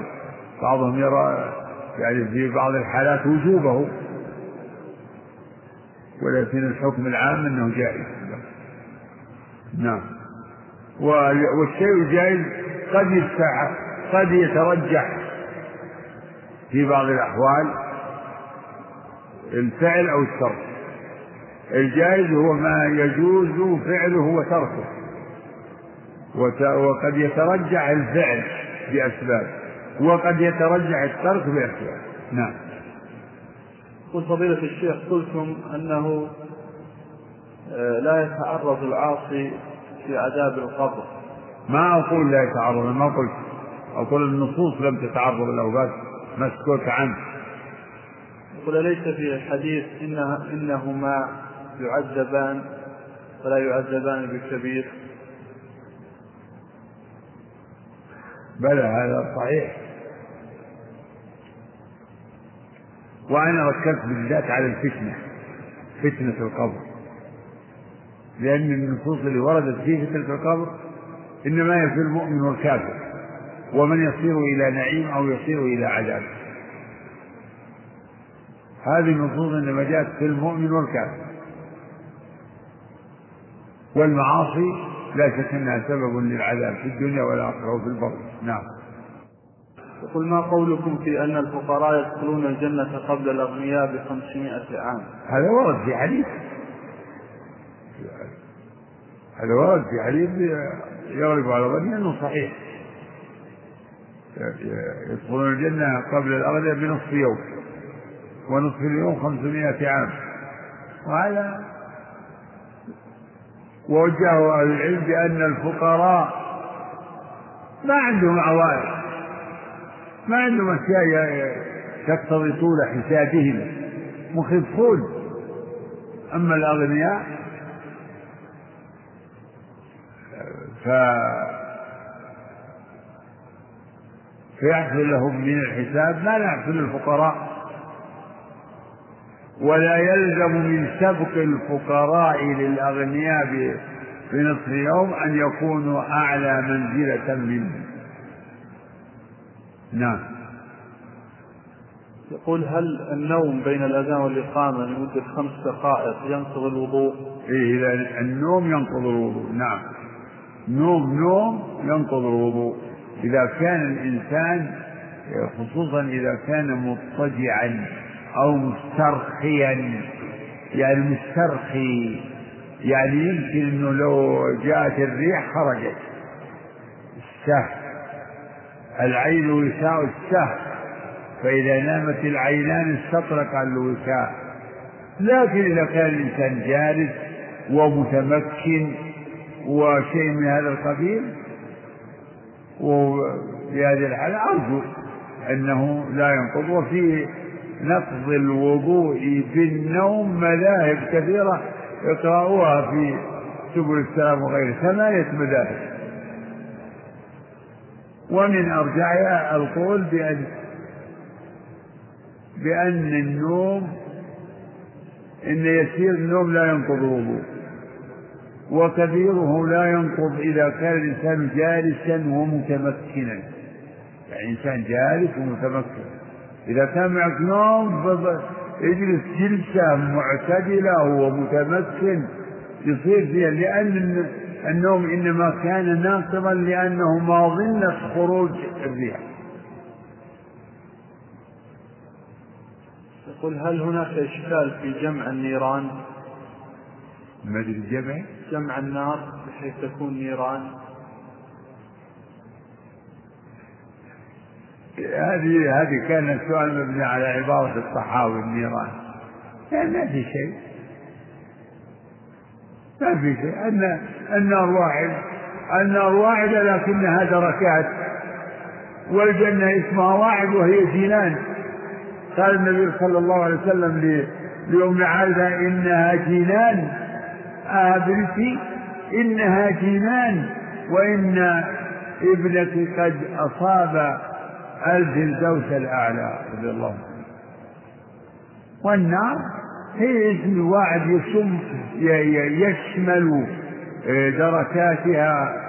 بعضهم يرى يعني في بعض الحالات وجوبه. ولكن الحكم العام أنه جائز. نعم. والشيء الجائز قد يستحق. قد يترجح في بعض الأحوال الفعل أو الترك الجائز هو ما يجوز فعله وتركه. وقد يترجح الفعل بأسباب وقد يترجح الترك بأسباب. نعم. قل فضيلة الشيخ قلتم أنه آه، لا يتعرض العاصي في عذاب القبر. ما أقول لا يتعرض ما قلت. أقول النصوص لم تتعرض له بس مسكوت عنه. يقول ليس في الحديث إنها إنهما يعذبان ولا يعذبان بالكبير؟ بلى هذا صحيح. وأنا ركزت بالذات على الفتنة فتنة القبر. لأن النصوص اللي وردت في فتنة القبر إنما هي في المؤمن والكافر. ومن يصير إلى نعيم أو يصير إلى عذاب. هذه النصوص إنما جاءت في المؤمن والكافر. والمعاصي لا شك أنها سبب للعذاب في الدنيا والآخرة وفي البر. نعم. يقول ما قولكم في أن الفقراء يدخلون الجنة قبل الأغنياء بخمسمائة عام؟ هذا ورد في حديث. هذا ورد في حديث يغلب على ظني أنه صحيح. يدخلون الجنة قبل الأغنياء بنصف يوم ونصف اليوم خمسمائة عام. وهذا ووجهه أهل العلم بأن الفقراء ما عندهم عوائق ما عندهم أشياء تقتضي طول حسابهم مخفون. أما الأغنياء ف فيحصل لهم من الحساب ما لا يحصل للفقراء ولا يلزم من سبق الفقراء للأغنياء بنصف يوم أن يكونوا أعلى منزلة منه. نعم. يقول هل النوم بين الأذان والإقامة لمدة خمس دقائق ينقض الوضوء؟ إيه النوم ينقض الوضوء. نعم. نوم نوم ينقض الوضوء. إذا كان الإنسان خصوصا إذا كان مضطجعا أو مسترخيا يعني مسترخي يعني يمكن أنه لو جاءت الريح خرجت. السهل العين وساء السهل فإذا نامت العينان استطرق الوساء. لكن إذا كان الإنسان جالس ومتمكن وشيء من هذا القبيل وفي هذه الحالة أرجو أنه لا ينقض. وفي نقض الوضوء بالنوم مذاهب كثيرة اقرأوها في سبل السلام وغيره ثمانية مذاهب ومن أرجعها القول بأن بأن النوم إن يسير النوم لا ينقض الوضوء. وكثيره لا ينقض إذا كان الإنسان جالسا ومتمكنا. يعني إنسان جالس ومتمكن. إذا كان معك نوم اجلس جلسة معتدلة ومتمكن يصير فيها لأن النوم إنما كان ناقضا لأنه ما ظنة خروج الريح. قل هل هناك إشكال في جمع النيران؟ ما أدري جمع؟ جمع النار بحيث تكون نيران. هذه هذه كان السؤال مبني على عبارة الصحاوي النيران. يعني ما في شيء. ما في شيء. أن النار واحد. النار واحدة لكنها دركات. والجنة اسمها واحد وهي جنان. قال النبي صلى الله عليه وسلم لأم عائشة إنها جنان. آبرتي إنها جنان وإن ابنك قد أصاب الفردوس الأعلى رضي الله عنه. والنار هي اسم واحد يشم يشمل آه، دركاتها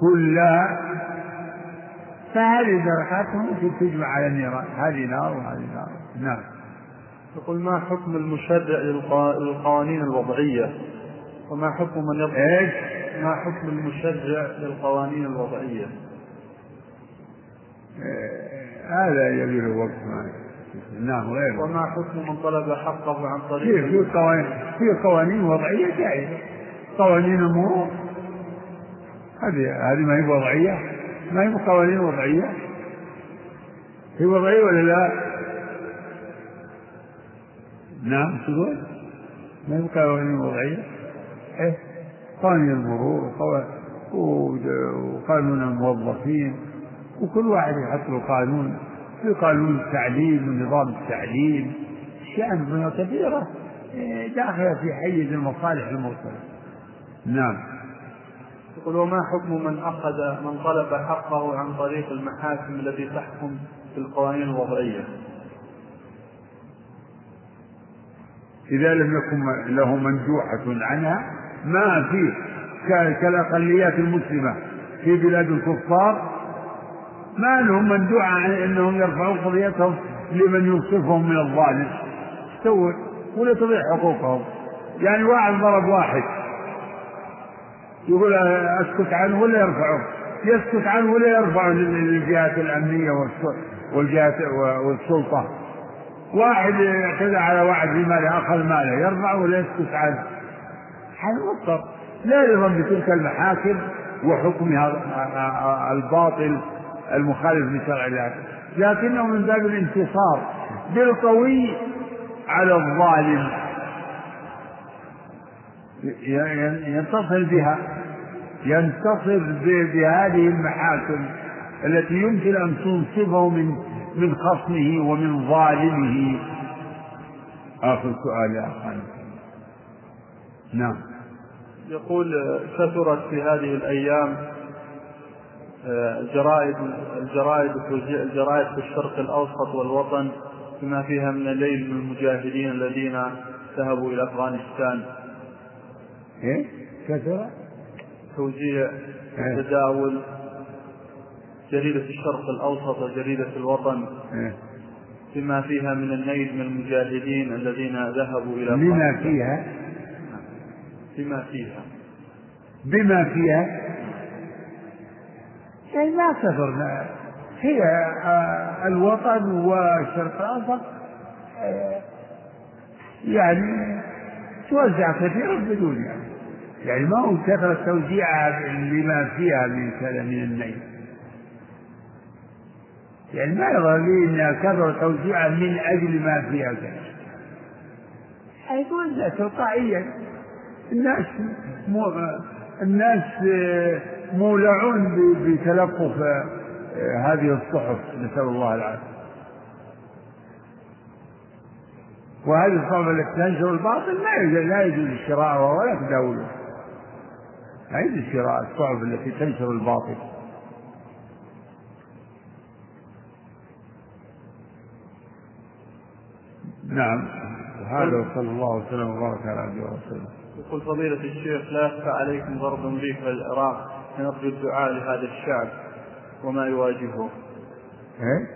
كلها. فهذه دركات ممكن تجمع على النيران. هذه نار وهذه نار. نعم. يقول ما حكم المشرع للقوانين الوضعية؟ وما حكم من يضبط إيش؟ ما حكم المشرع للقوانين الوضعية؟ هذا يبي له وقت نعم غير. وما حكم من طلب حقه عن طريق في في قوانين في قوانين وضعية جائزة قوانين المرور هذه هذه ما هي وضعية؟ ما هي قوانين وضعية؟ هي وضعية ولا لا؟ نعم تقول ما هي قوانين وضعية؟ إيه قوانين المرور وقانون الموظفين وكل واحد يحط له قانون. في قانون التعليم ونظام التعليم أشياء كثيرة إيه، داخلة في حيز المصالح المرسلة نعم. يقول وما حكم من أخذ من طلب حقه عن طريق المحاكم التي تحكم في القوانين الوضعية؟ إذا لم يكن له منجوحة عنها ما فيه كالأقليات المسلمة في بلاد الكفار ما لهم مندوعة عن أنهم يرفعون قضيتهم لمن ينصفهم من الظالم. سووا ولا تضيع حقوقهم. يعني واحد ضرب واحد. يقول أسكت عنه ولا يرفعه يسكت عنه ولا يرفعه للجهات الأمنية والجهات والسلطة. واحد اعتدى على واحد في ماله أخذ ماله يرفعه ولا يسكت عنه. هذا مضطر لا يرضى بتلك المحاكم وحكمها الباطل المخالف لشرع الله. لكنه من باب الانتصار بالقوي على الظالم. ينتصر بها ينتصر بهذه المحاكم التي يمكن ان تنصفه من من خصمه ومن ظالمه آخر سؤال يا اخوان نعم يقول كثرت في هذه الأيام الجرائد الجرائد الجرائد في الشرق الأوسط والوطن بما فيها من الليل من المجاهدين الذين ذهبوا إلى أفغانستان. إيه؟ كثر؟ توزيع إيه؟ تداول جريدة الشرق الأوسط وجريدة الوطن إيه؟ بما فيها من النيل من المجاهدين الذين ذهبوا إلى بما فيها؟ بما فيها. بما فيها؟ يعني ما كثرنا هي آه، الوطن والشرق الأوسط آه، يعني توزع كثيرا بدون يعني يعني ما هو كثرة توزيعها لما فيها من من النيل. يعني ما يظهر لي إنها كثرة توزيعها من أجل ما فيها كذا حيتوزع تلقائيا. الناس مو الناس مولعون بتلقف هذه الصحف نسأل الله العافية. وهذه الصحف التي تنشر الباطل ما يجوز لا يجوز شراءها ولا تداولها لا يجوز شراء الصحف التي تنشر الباطل. نعم وهذا وصلى الله وسلم وبارك على عبده ورسوله يقول فضيلة الشيخ لا يخفى عليكم ضرب أمريكا العراق نرجو الدعاء لهذا الشعب وما يواجهه. إيه؟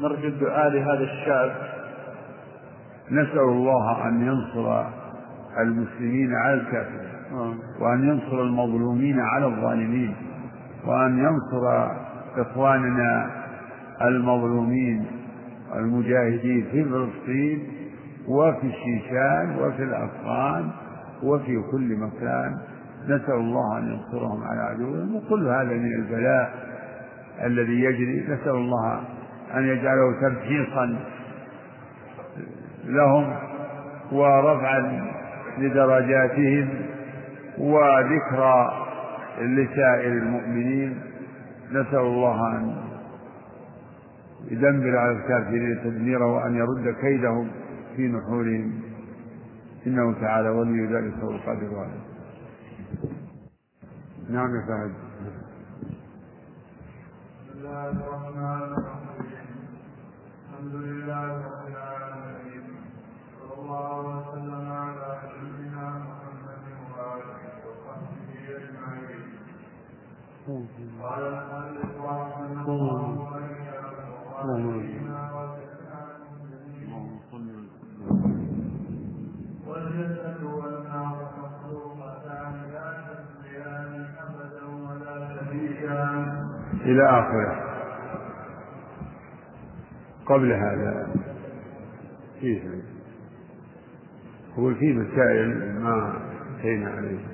نرجو الدعاء لهذا الشعب. نسأل الله أن ينصر المسلمين على الكافرين آه. وأن ينصر المظلومين على الظالمين وأن ينصر إخواننا المظلومين المجاهدين في فلسطين وفي الشيشان وفي الأفغان وفي كل مكان. نسأل الله أن ينصرهم على عدوهم. وكل هذا من البلاء الذي يجري. نسأل الله أن يجعله تمحيصا لهم ورفعا لدرجاتهم وذكرى لسائر المؤمنين. نسأل الله أن يدمر على الكافرين تدميرا وأن يرد كيدهم في نحورهم. إنه تعالى ولي ذلك هو القادر عليه. نعم يا فهد. بسم الله الرحمن الرحيم الحمد لله رب العالمين. صلى الله وسلم على نبينا محمد وآله وصحبه أجمعين. قال المؤلف رحمه الله. إلى آخره. قبل هذا فيه هو في مسائل ما انتهينا عليها.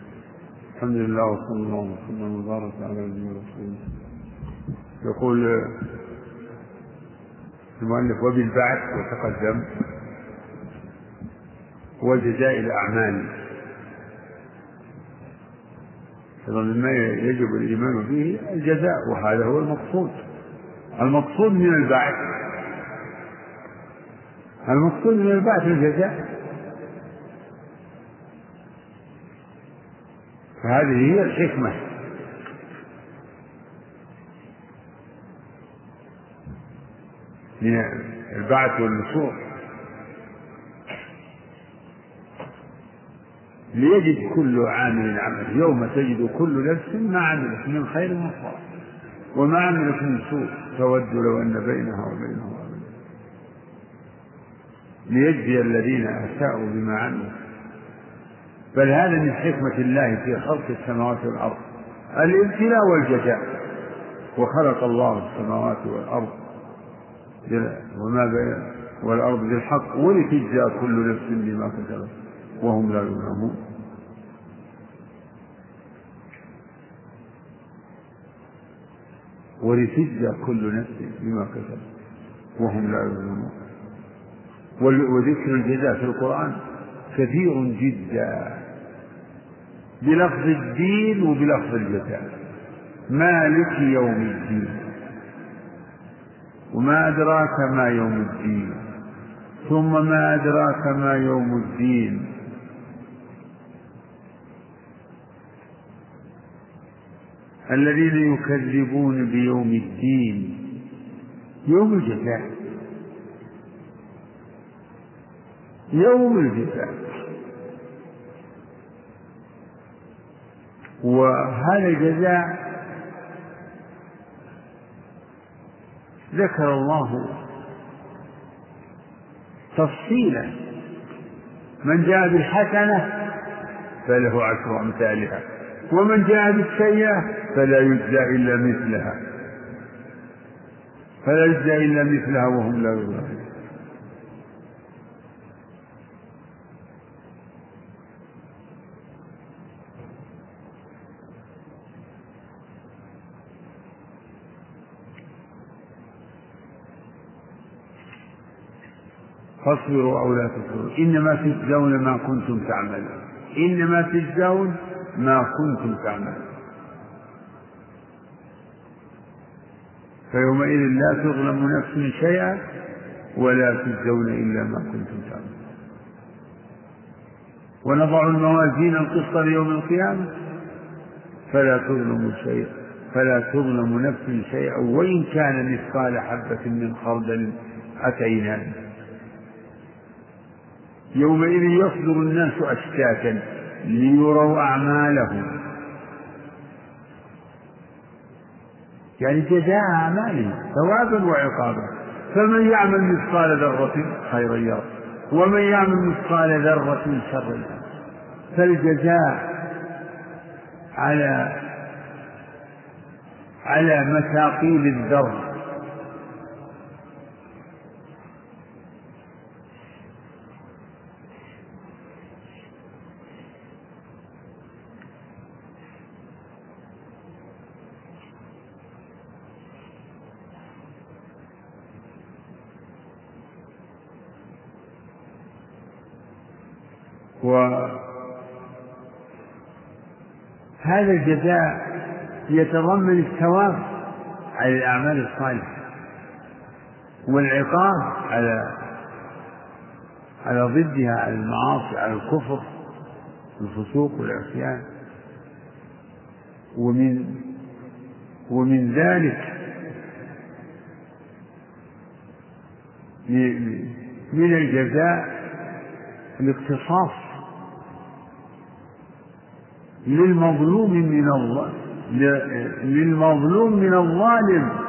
الحمد لله وصلى الله وسلم وبارك على نبينا رسول يقول المؤلف وبالبعث وتقدم وجزاء الأعمال. أيضا مما يجب الإيمان به الجزاء وهذا هو المقصود. المقصود من البعث. المقصود من البعث الجزاء. فهذه هي الحكمة. من البعث والنشور. ليجد كل عامل عمل يوم تجد كل نفس ما عملت من خير وصار وما عملت من سوء. تود لو أن بينها وبينه ليجزي الذين أساءوا بما عملوا. بل هذا من حكمة الله في خلق السماوات والأرض. الابتلاء والجزاء. وخلق الله السماوات والأرض. وما والأرض بالحق ولتجزى كل نفس بما كسبت وهم لا يظلمون. ولتجزى كل نفس بما كسبت وهم لا يظلمون. وذكر الجزاء في القرآن كثير جدا بلفظ الدين وبلفظ الجزاء. مالك يوم الدين. وما أدراك ما يوم الدين. ثم ما أدراك ما يوم الدين. الذين يكذبون بيوم الدين. يوم الجزاء يوم الجزاء وهذا الجزاء ذكر الله تفصيلا من جاء بالحسنة فله عشر أمثالها ومن جاء بالسيئة فلا يجزى إلا مثلها فلا يجزى إلا مثلها وهم لا يظلمون. فاصبروا أو لا تصبروا. إنما تجزون ما كنتم تعملون. إنما تجزون ما كنتم تعملون. فيومئذ لا تظلم نفس شيئا ولا تجزون إلا ما كنتم تعملون. ونضع الموازين القسط ليوم القيامة. فلا تظلم شيئا فلا تظلم نفس شيئا. وإن كان مثقال حبة من خردل أتينا به يومئذ يصدر الناس أشتاتا ليروا أعمالهم. يعني جزاء أعمالهم ثوابا وعقابا. فمن يعمل مثقال ذرة خيرا يره ومن يعمل مثقال ذرة شرا فالجزاء على على مثاقيل الذر وهذا الجزاء يتضمن الثواب على الأعمال الصالحة والعقاب على على ضدها على المعاصي على الكفر الفسوق والعصيان. ومن ومن ذلك من الجزاء الاقتصاص. للمظلوم من الله للمظلوم من الظالم.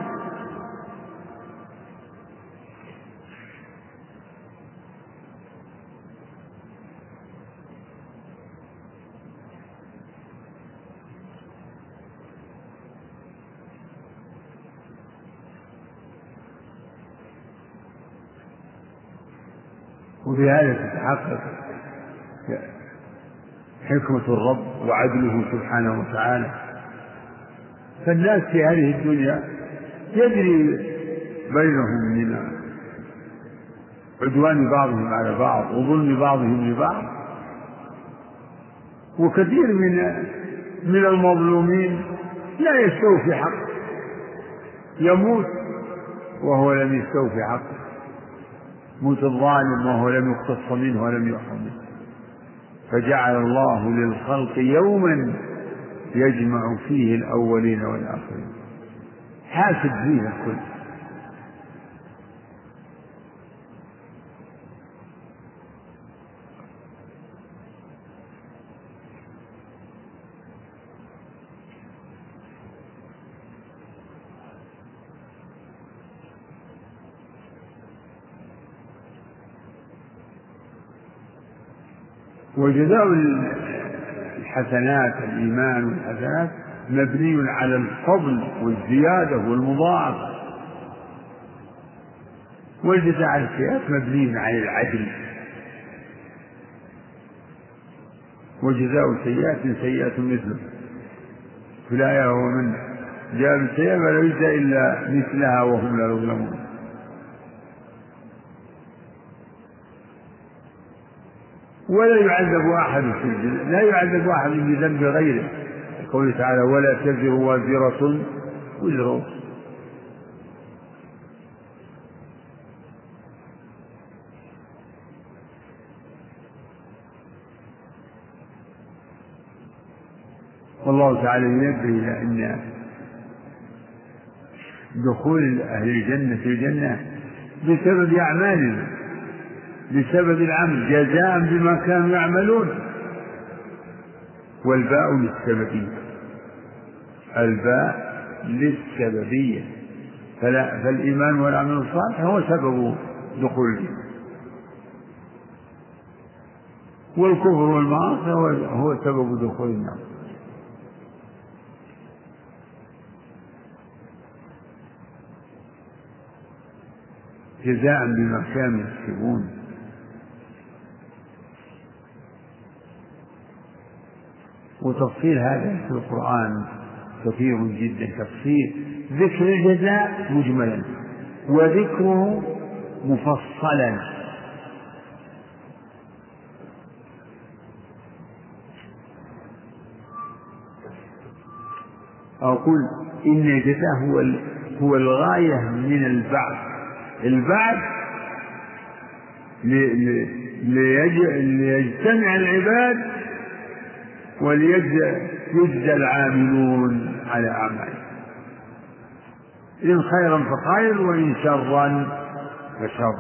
وبهذا تتحقق حكمة الرب. وعدله سبحانه وتعالى. فالناس في هذه الدنيا يجري بينهم من عدوان بعضهم على بعض وظلم بعضهم لبعض. وكثير من من المظلومين لا يستوفي حقه. يموت وهو لم يستوفي حقه. موت الظالم وهو لم يقتص منه ولم يؤخذ منه. فجعل الله للخلق يوما يجمع فيه الأولين والآخرين. حاسب فيه الكل. وجزاء الحسنات الإيمان والحسنات مبني على الفضل والزيادة والمضاعفة. والجزاء على السيئات مبني على العدل. وجزاء سيئات مثله. في الآية هو من جاء بالسيئة فلا يجزى إلا مثلها وهم لا يظلمون. ولا يعذب أحد في لا يعذب أحد بذنب غيره. قوله تعالى ولا تزر وازرة وزر. والله تعالى ينبه إلى أن دخول أهل الجنة في الجنة بسبب أعمالنا. بسبب العمل جزاء بما كانوا يعملون. والباء للسببية. الباء للسببية. فلا فالإيمان والعمل الصالح هو سبب دخول الجنة. والكفر والمعاصي هو هو سبب دخول النار. جزاء بما كانوا يكسبون. وتفصيل هذا في القرآن كثير جدا تفصيل ذكر الجزاء مجملا وذكره مفصلا. أقول إن الجزاء هو هو الغاية من البعث. البعث ليجتمع العباد وليجزى يجزى العاملون على أعمالهم. إن خيرا فخير وإن شرا فشر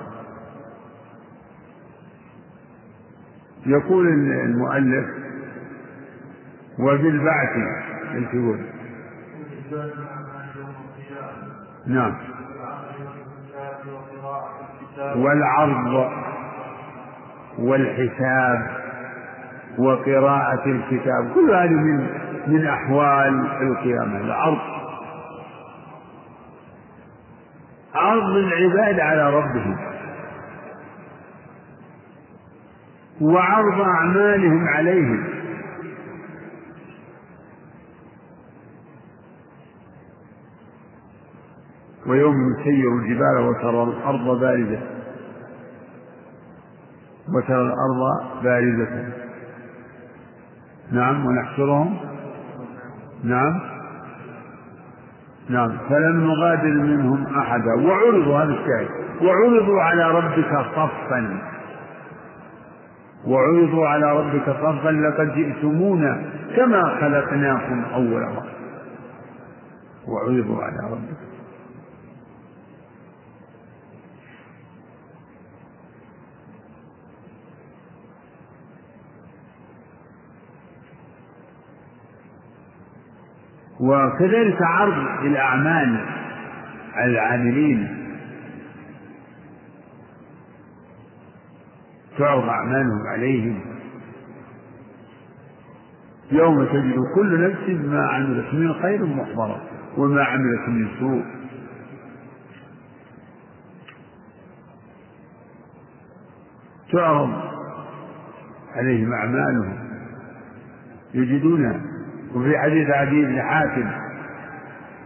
يقول المؤلف وبالبعث إيش يقول؟ نعم. والعرض والحساب وقراءة الكتاب كل هذه من من أحوال القيامة. العرض عرض العباد على ربهم. وعرض أعمالهم عليهم. ويوم نسير الجبال وترى الأرض باردة وترى الأرض باردة نعم ونحشرهم. نعم. نعم. فلم نغادر منهم أحدا. وعرضوا هذا الشاهد. وعرضوا على ربك صفا. وعرضوا على ربك صفا لقد جئتمونا كما خلقناكم أول مرة. وعرضوا على ربك. وكذلك عرض الأعمال على العاملين. تعرض أعمالهم عليهم. يوم تجد كل نفس ما عملت من خير محضرة وما عملت من سوء. تعرض عليهم أعمالهم. يجدونها وفي حديث عدي بن حاتم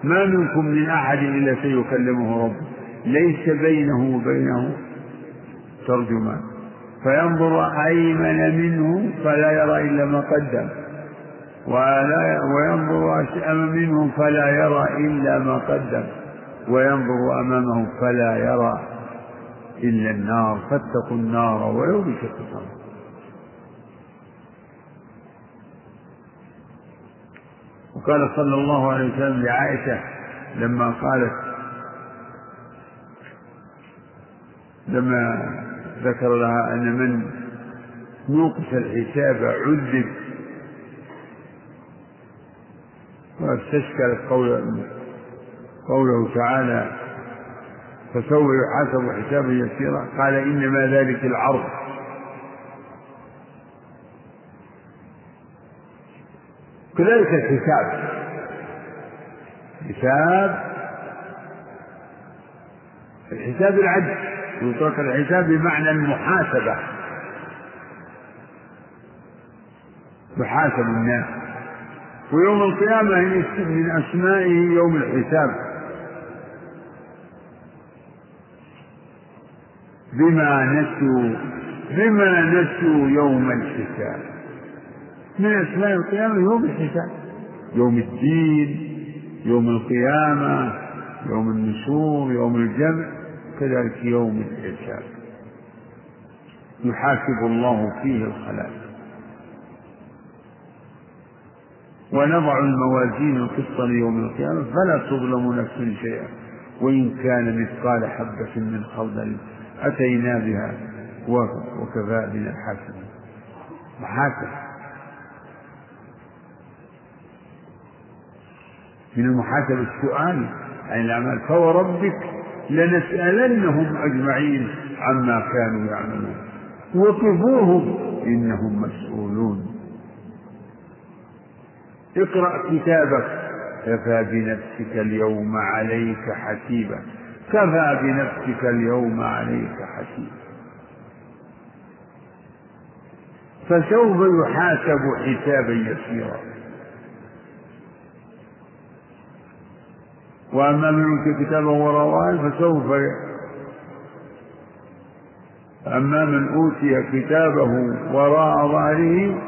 ما منكم من أحد إلا سيكلمه ربه ليس بينه وبينه ترجمان. فينظر أيمن منه فلا يرى إلا ما قدم ولا وينظر أشأم منه فلا يرى إلا ما قدم وينظر أمامه فلا يرى إلا النار فاتقوا النار ولو بشق تمر وقال صلى الله عليه وسلم لعائشة لما قالت لما ذكر لها أن من نوقش الحساب عذب واستشكلت قول قوله تعالى فسوف يحاسب حسابا يسيرا. قال إنما ذلك العرض. كذلك الحساب حساب الحساب العدل يطلق الحساب بمعنى المحاسبة. يحاسب الناس. ويوم القيامة من أسمائه يوم الحساب. بما نسوا بما نسوا يوم الحساب. من أسماء القيامة يوم الحساب. يوم الدين يوم القيامة يوم النشور يوم الجمع كذلك يوم الحساب. يحاسب الله فيه الخلائق. ونضع الموازين القسط ليوم القيامة. فلا تظلم نفس شيئا. وإن كان مثقال حبة من خردل أتينا بها. وكفى بنا الحاسبين. محاسب. من المحاسبة السؤال عن الأعمال فوربك لنسألنهم أجمعين عما كانوا يعملون. وقفوهم إنهم مسؤولون. اقرأ كتابك. كفى بنفسك اليوم عليك حسيبا. كفى بنفسك اليوم عليك حسيبا. فسوف يحاسب حسابا يسيرا. وأما من أوتي كتابه وراء فسوف أما من أوتي كتابه وراء ظهره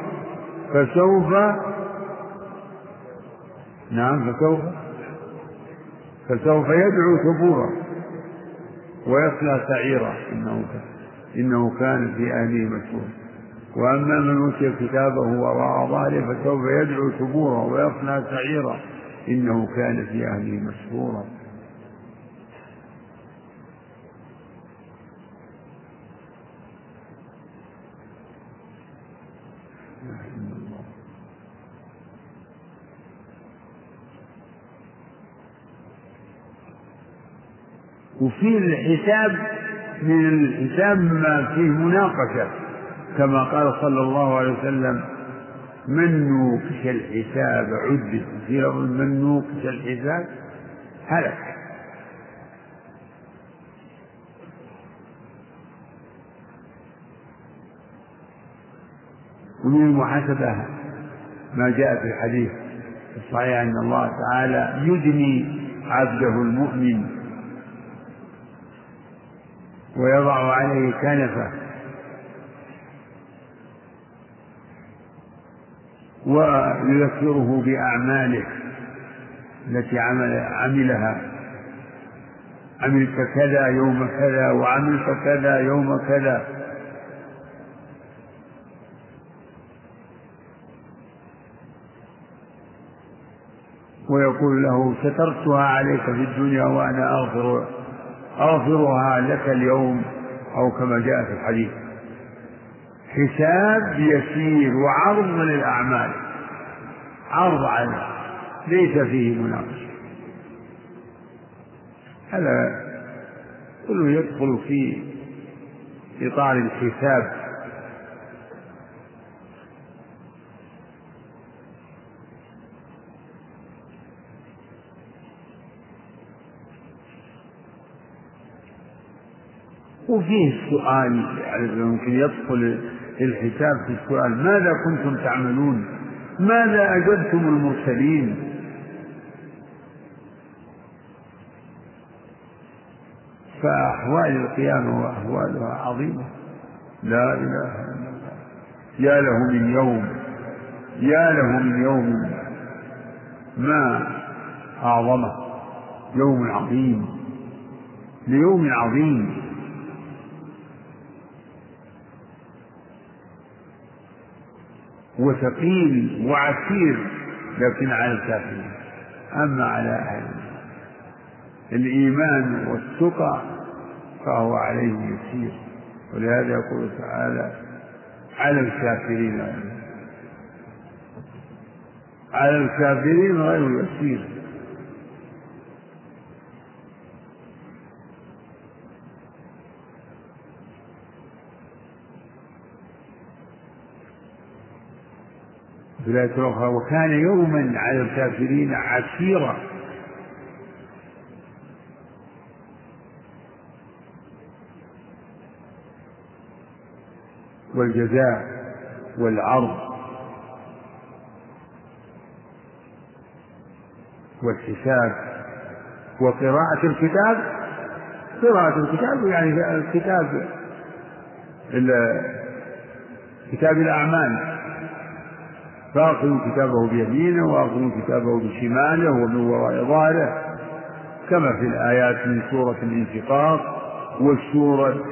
فسوف نعم فسوف. فسوف يدعو ثبورا ويصلى سعيرا. إنه إنه كان في أهله مسؤول وأما من أوتي كتابه وراء ظهره فسوف يدعو ثبورا ويصلى سعيرا. إنه كان في أهله مسرورا. وفي الحساب من الحساب ما فيه مناقشة كما قال صلى الله عليه وسلم من نوقش الحساب عذب في من نوقش الحساب هلك. ومن المحاسبة ما جاء في الحديث الصحيح أن الله تعالى يدني عبده المؤمن ويضع عليه كنفه ويذكره بأعماله التي عمل عملها. عملت كذا يوم كذا وعملت كذا يوم كذا. ويقول له سترتها عليك في الدنيا وأنا أغفر أغفرها لك اليوم أو كما جاء في الحديث. حساب يسير وعرض للأعمال. عرض على ليس فيه مناقشة. هذا كله يدخل في إطار الحساب. وفيه السؤال يعني ممكن يدخل الحساب في السؤال ماذا كنتم تعملون؟ ماذا أجبتم المرسلين؟ فأحوال القيامة وأحوالها عظيمة. لا إله إلا الله. يا له من يوم يا له من يوم ما أعظمه. يوم عظيم ليوم عظيم. وثقيل وعسير لكن على الكافرين. أما على أهل الإيمان والتقى فهو عليه يسير. ولهذا يقول تعالى على الكافرين على الكافرين غير يسير. في الآية الأخرى وكان يوما على الكافرين عسيرا. والجزاء والعرض والحساب وقراءة الكتاب. قراءة الكتاب يعني الكتاب كتاب الأعمال. فاخذ كتابه بيمينه واخذ كتابه بشماله ومن وراء ظهره كما في الآيات من سورة الانشقاق والسورة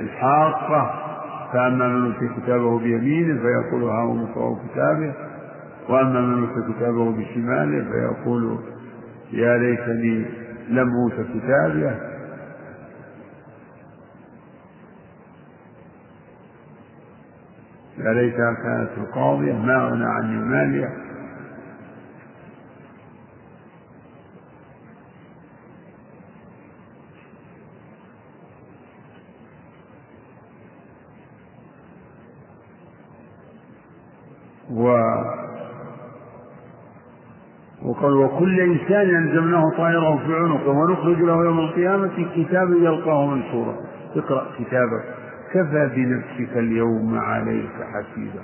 الحاقة. فأما من أوتي كتابه بيمينه فيقول ها اقرأوا كتابه وأما من أوتي كتابه بشماله فيقول يا ليتني لم أوت كتابه. يا ليتها كانت القاضية ما أغنى عني مالية و وقال وكل إنسان ألزمناه طائره في عنقه ونخرج له يوم القيامة كتابا يلقاه منشورا. اقرأ كتابك. كفى بنفسك اليوم عليك حسيبا.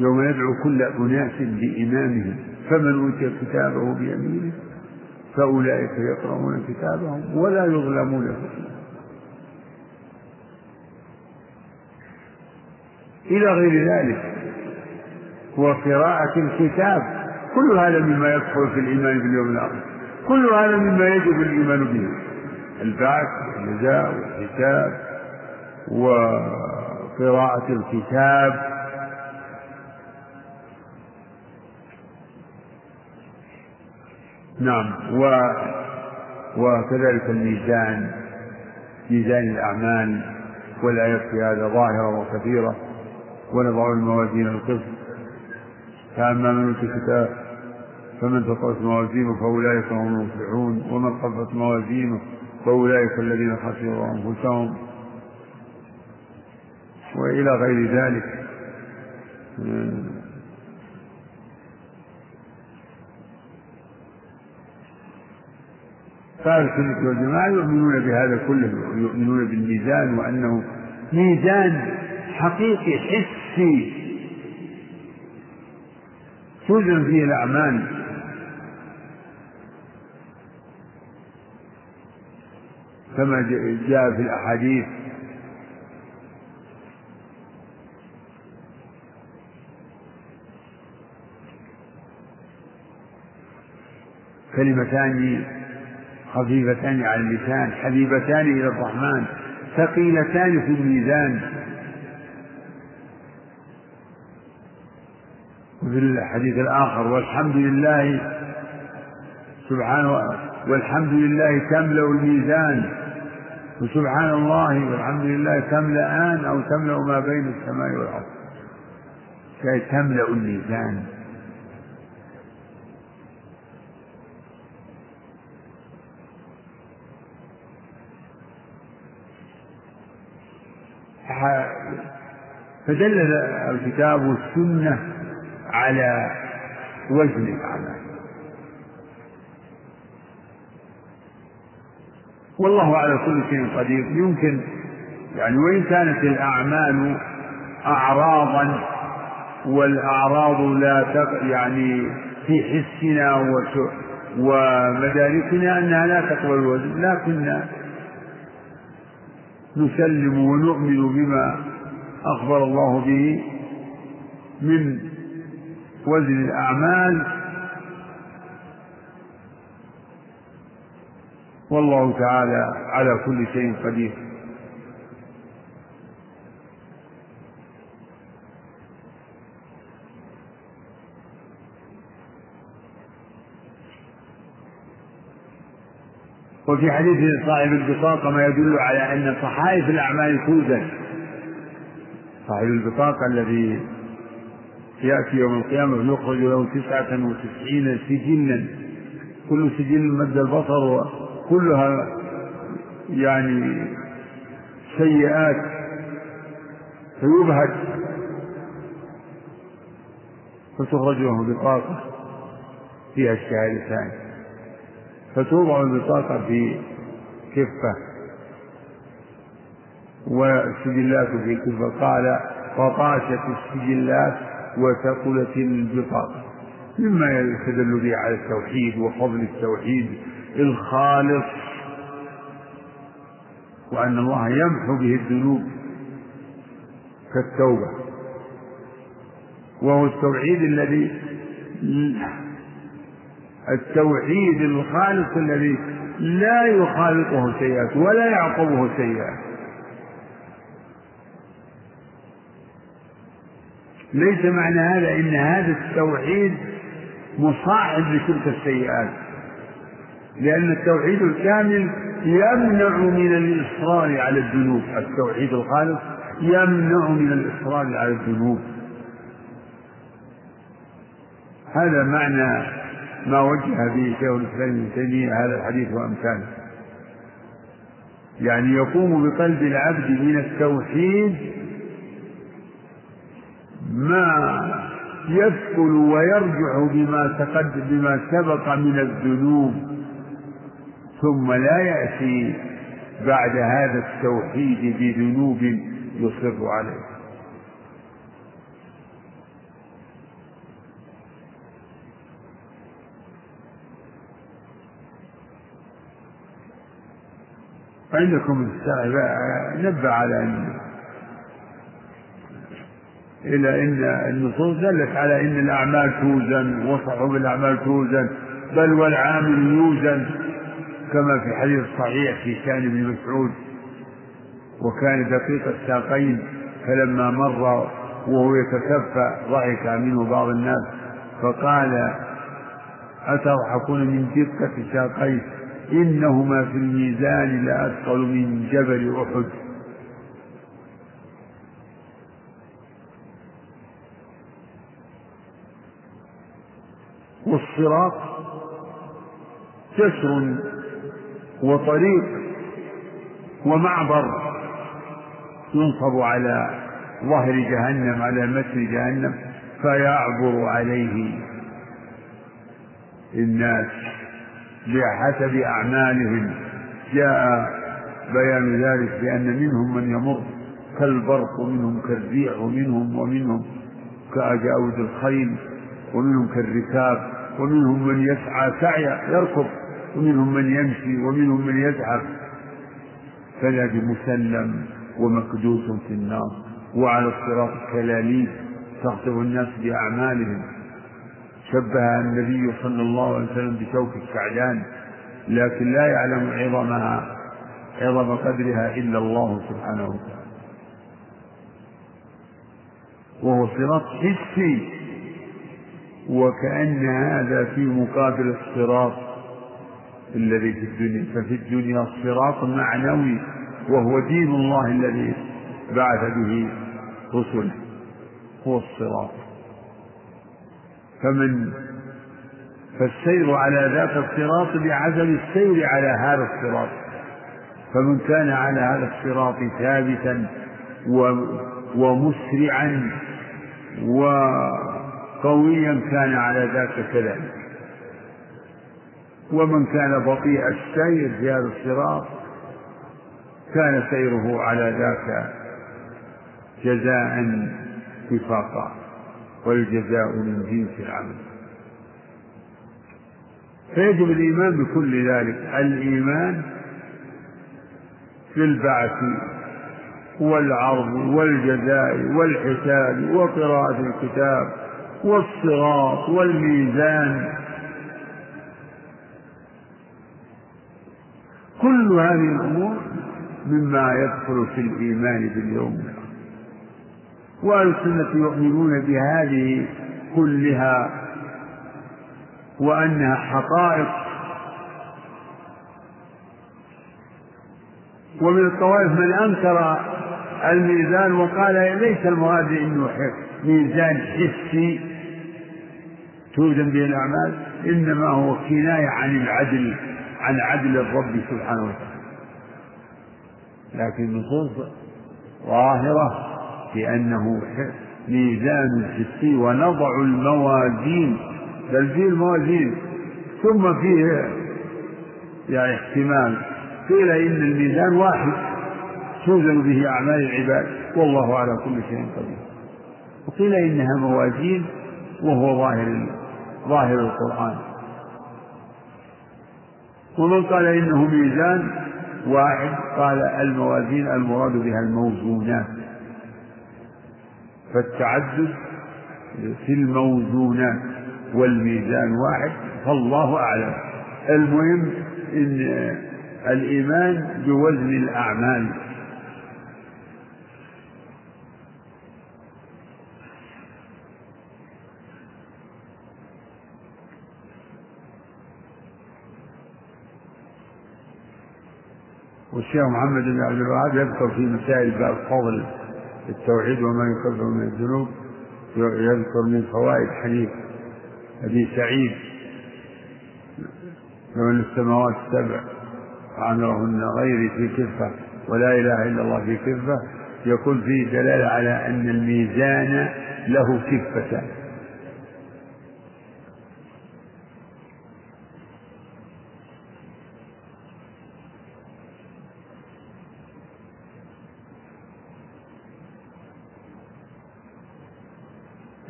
يوم يدعو كل أناس بإمامهم فمن أوتي كتابه بيمينه فأولئك يقرؤون كتابهم ولا يظلمون إلى غير ذلك وقراءة الكتاب كل هذا مما يدخل في الإيمان باليوم الآخر. كل هذا مما يجب الإيمان به. البعث والجزاء والحساب وقراءة الكتاب. نعم و وكذلك الميزان ميزان الأعمال والآيات في هذا ظاهرة وكثيرة. ونضع الموازين القسط. فأما من أوتي كتاب فمن ثقلت موازينه فأولئك هم المفلحون ومن خفت موازينه فأولئك الذين خسروا أنفسهم. وإلى غير ذلك فأهل السنة والجماعة يؤمنون بهذا كله يؤمنون بالميزان وأنه ميزان حقيقي حسي توزن فيه الأعمال. كما جاء في الأحاديث. كلمتان خفيفتان على اللسان حبيبتان إلى الرحمن ثقيلتان في الميزان. وفي الحديث الآخر والحمد لله سبحانه والحمد لله تملأ الميزان. وسبحان الله والحمد لله تملأان أو تملأ ما بين السماء والأرض. تملأ الميزان. فدل الكتاب والسنة على وزن الأعمال والله على كل شيء قدير. يمكن يعني وإن كانت الأعمال أعراضا والأعراض لا تق يعني في حسنا ومداركنا أنها لا تقبل الوزن لكن نسلم ونؤمن بما أخبر الله به من وزن الأعمال والله تعالى على كل شيء قدير. وفي حديث صاحب البطاقة ما يدل على أن صحائف الأعمال توزن صاحب البطاقة الذي يأتي يوم القيامة يخرج له تسعة وتسعين سجلا كل سجل مد البصر كلها يعني سيئات فيبهت فتخرج له بطاقة فيها الشهادتان فتوضع البطاقة في كفة. والسجلات في كفة. قال فطاشت السجلات وثقلت البطاقة. مما يستدل به على التوحيد وفضل التوحيد. الخالص وأن الله يمحو به الذنوب كالتوبة. وهو التوحيد الذي التوحيد الخالص الذي لا يخالطه سيئات ولا يعقبه سيئات ليس معنى هذا إن هذا التوحيد مصاحب لتلك السيئات لأن التوحيد الكامل يمنع من الإصرار على الذنوب. التوحيد الخالص يمنع من الإصرار على الذنوب. هذا معنى ما وجه به شيخ الإسلام ابن تيمية هذا الحديث وأمثاله. يعني يقوم بقلب العبد من التوحيد ما يثقل ويرجع بما تقدم بما سبق من الذنوب. ثم لا يأتي بعد هذا التوحيد بذنوب يصر عليه. عندكم نبه على أن إلى أن النصوص دلت على أن الأعمال توزن وصحب الأعمال توزن بل والعامل يوزن. كما في الحديث الصحيح في شأن ابن مسعود وكان دقيق الساقين فلما مر وهو يتكفى ضحك منه بعض الناس فقال أتضحكون من دقة ساقيه إنهما في الميزان لأثقل من جبل أحد. والصراط جسر وطريق ومعبر ينصب على ظهر جهنم على متن جهنم فيعبر عليه الناس بحسب أعمالهم. جاء بيان ذلك بأن منهم من يمر كالبرق ومنهم كالريح ومنهم ومنهم كأجاود الخيل ومنهم كالركاب ومنهم من يسعى سعيا يركض ومنهم من يمشي ومنهم من يزحف فنادي مسلم ومكدوس في النار وعلى الصراط كلاليب تخطب الناس بأعمالهم. شبه النبي صلى الله عليه وسلم بشوك السعدان لكن لا يعلم عظمها عظم قدرها إلا الله سبحانه وتعالى. وهو صراط حسي وكأن هذا في مقابل الصراط الذي في الدنيا ففي الدنيا صراط معنوي وهو دين الله الذي بعث به رسله. هو الصراط. فمن فالسير على ذاك الصراط بعدم السير على هذا الصراط. فمن كان على هذا الصراط ثابتا ومسرعا وقويا كان على ذاك كذلك. ومن كان بطيء السير في هذا الصراط كان سيره على ذاك جزاء وفاقا والجزاء من جنس العمل. فيجب الإيمان بكل ذلك. الإيمان بالبعث والعرض والجزاء والحساب وقراءة الكتاب والصراط والميزان كل هذه الأمور مما يدخل في الإيمان باليوم. وأهل السنة يؤمنون بهذه كلها وأنها حقائق. ومن الطوائف من أنكر الميزان وقال ليس المراد انه ميزان حسي توزن به الأعمال إنما هو كناية عن العدل. عن عدل الرب سبحانه وتعالى. لكن النصوص ظاهرة بانه ميزان حسي ونضع الموازين بل فيه الموازين. ثم فيه يعني احتمال قيل إن الميزان واحد توزن به أعمال العباد والله على كل شيء قدير. وقيل إنها موازين وهو ظاهر ظاهر القرآن. ومن قال إنه ميزان واحد قال الموازين المراد بها الموزونات. فالتعدد في الموزونات والميزان واحد فالله أعلم. المهم إن الإيمان بوزن الأعمال. والشيخ محمد بن عبد الوهاب يذكر في مسائل باب فضل التوحيد وما يكفر من الذنوب يذكر من فوائد حديث أبي سعيد أن السماوات السبع وعمرهن غيري في كفة ولا إله إلا الله في كفة يكون فيه دلالة على أن الميزان له كفتان.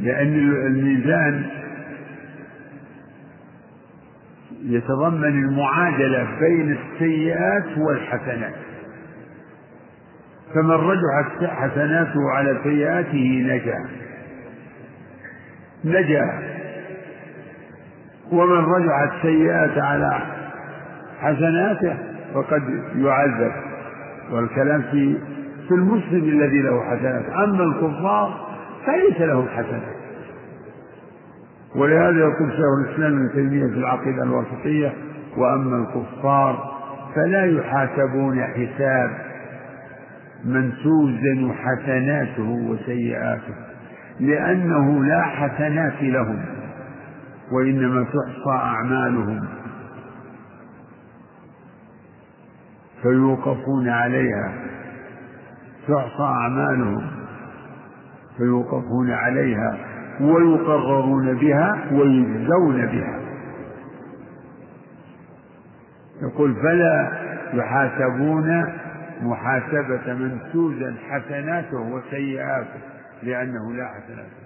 لأن الميزان يتضمن المعادلة بين السيئات والحسنات. فمن رجحت حسناته على سيئاته نجا. نجا. ومن رجحت سيئات على حسناته فقد يعذب. والكلام في في المسلم الذي له حسنات. أما الكفار فليس له حسنات. ولهذا يقول شيخ الإسلام ابن تيمية في العقيدة الواسطية وأما الكفار فلا يحاسبون حساب من توزن حسناته وسيئاته لأنه لا حسنات لهم وإنما تحصى أعمالهم. فيوقفون عليها تحصى أعمالهم. فيوقفون عليها. ويقررون بها ويجزون بها. يقول فلا يحاسبون محاسبة من توزن حسناته وسيئاته لأنه لا حسنات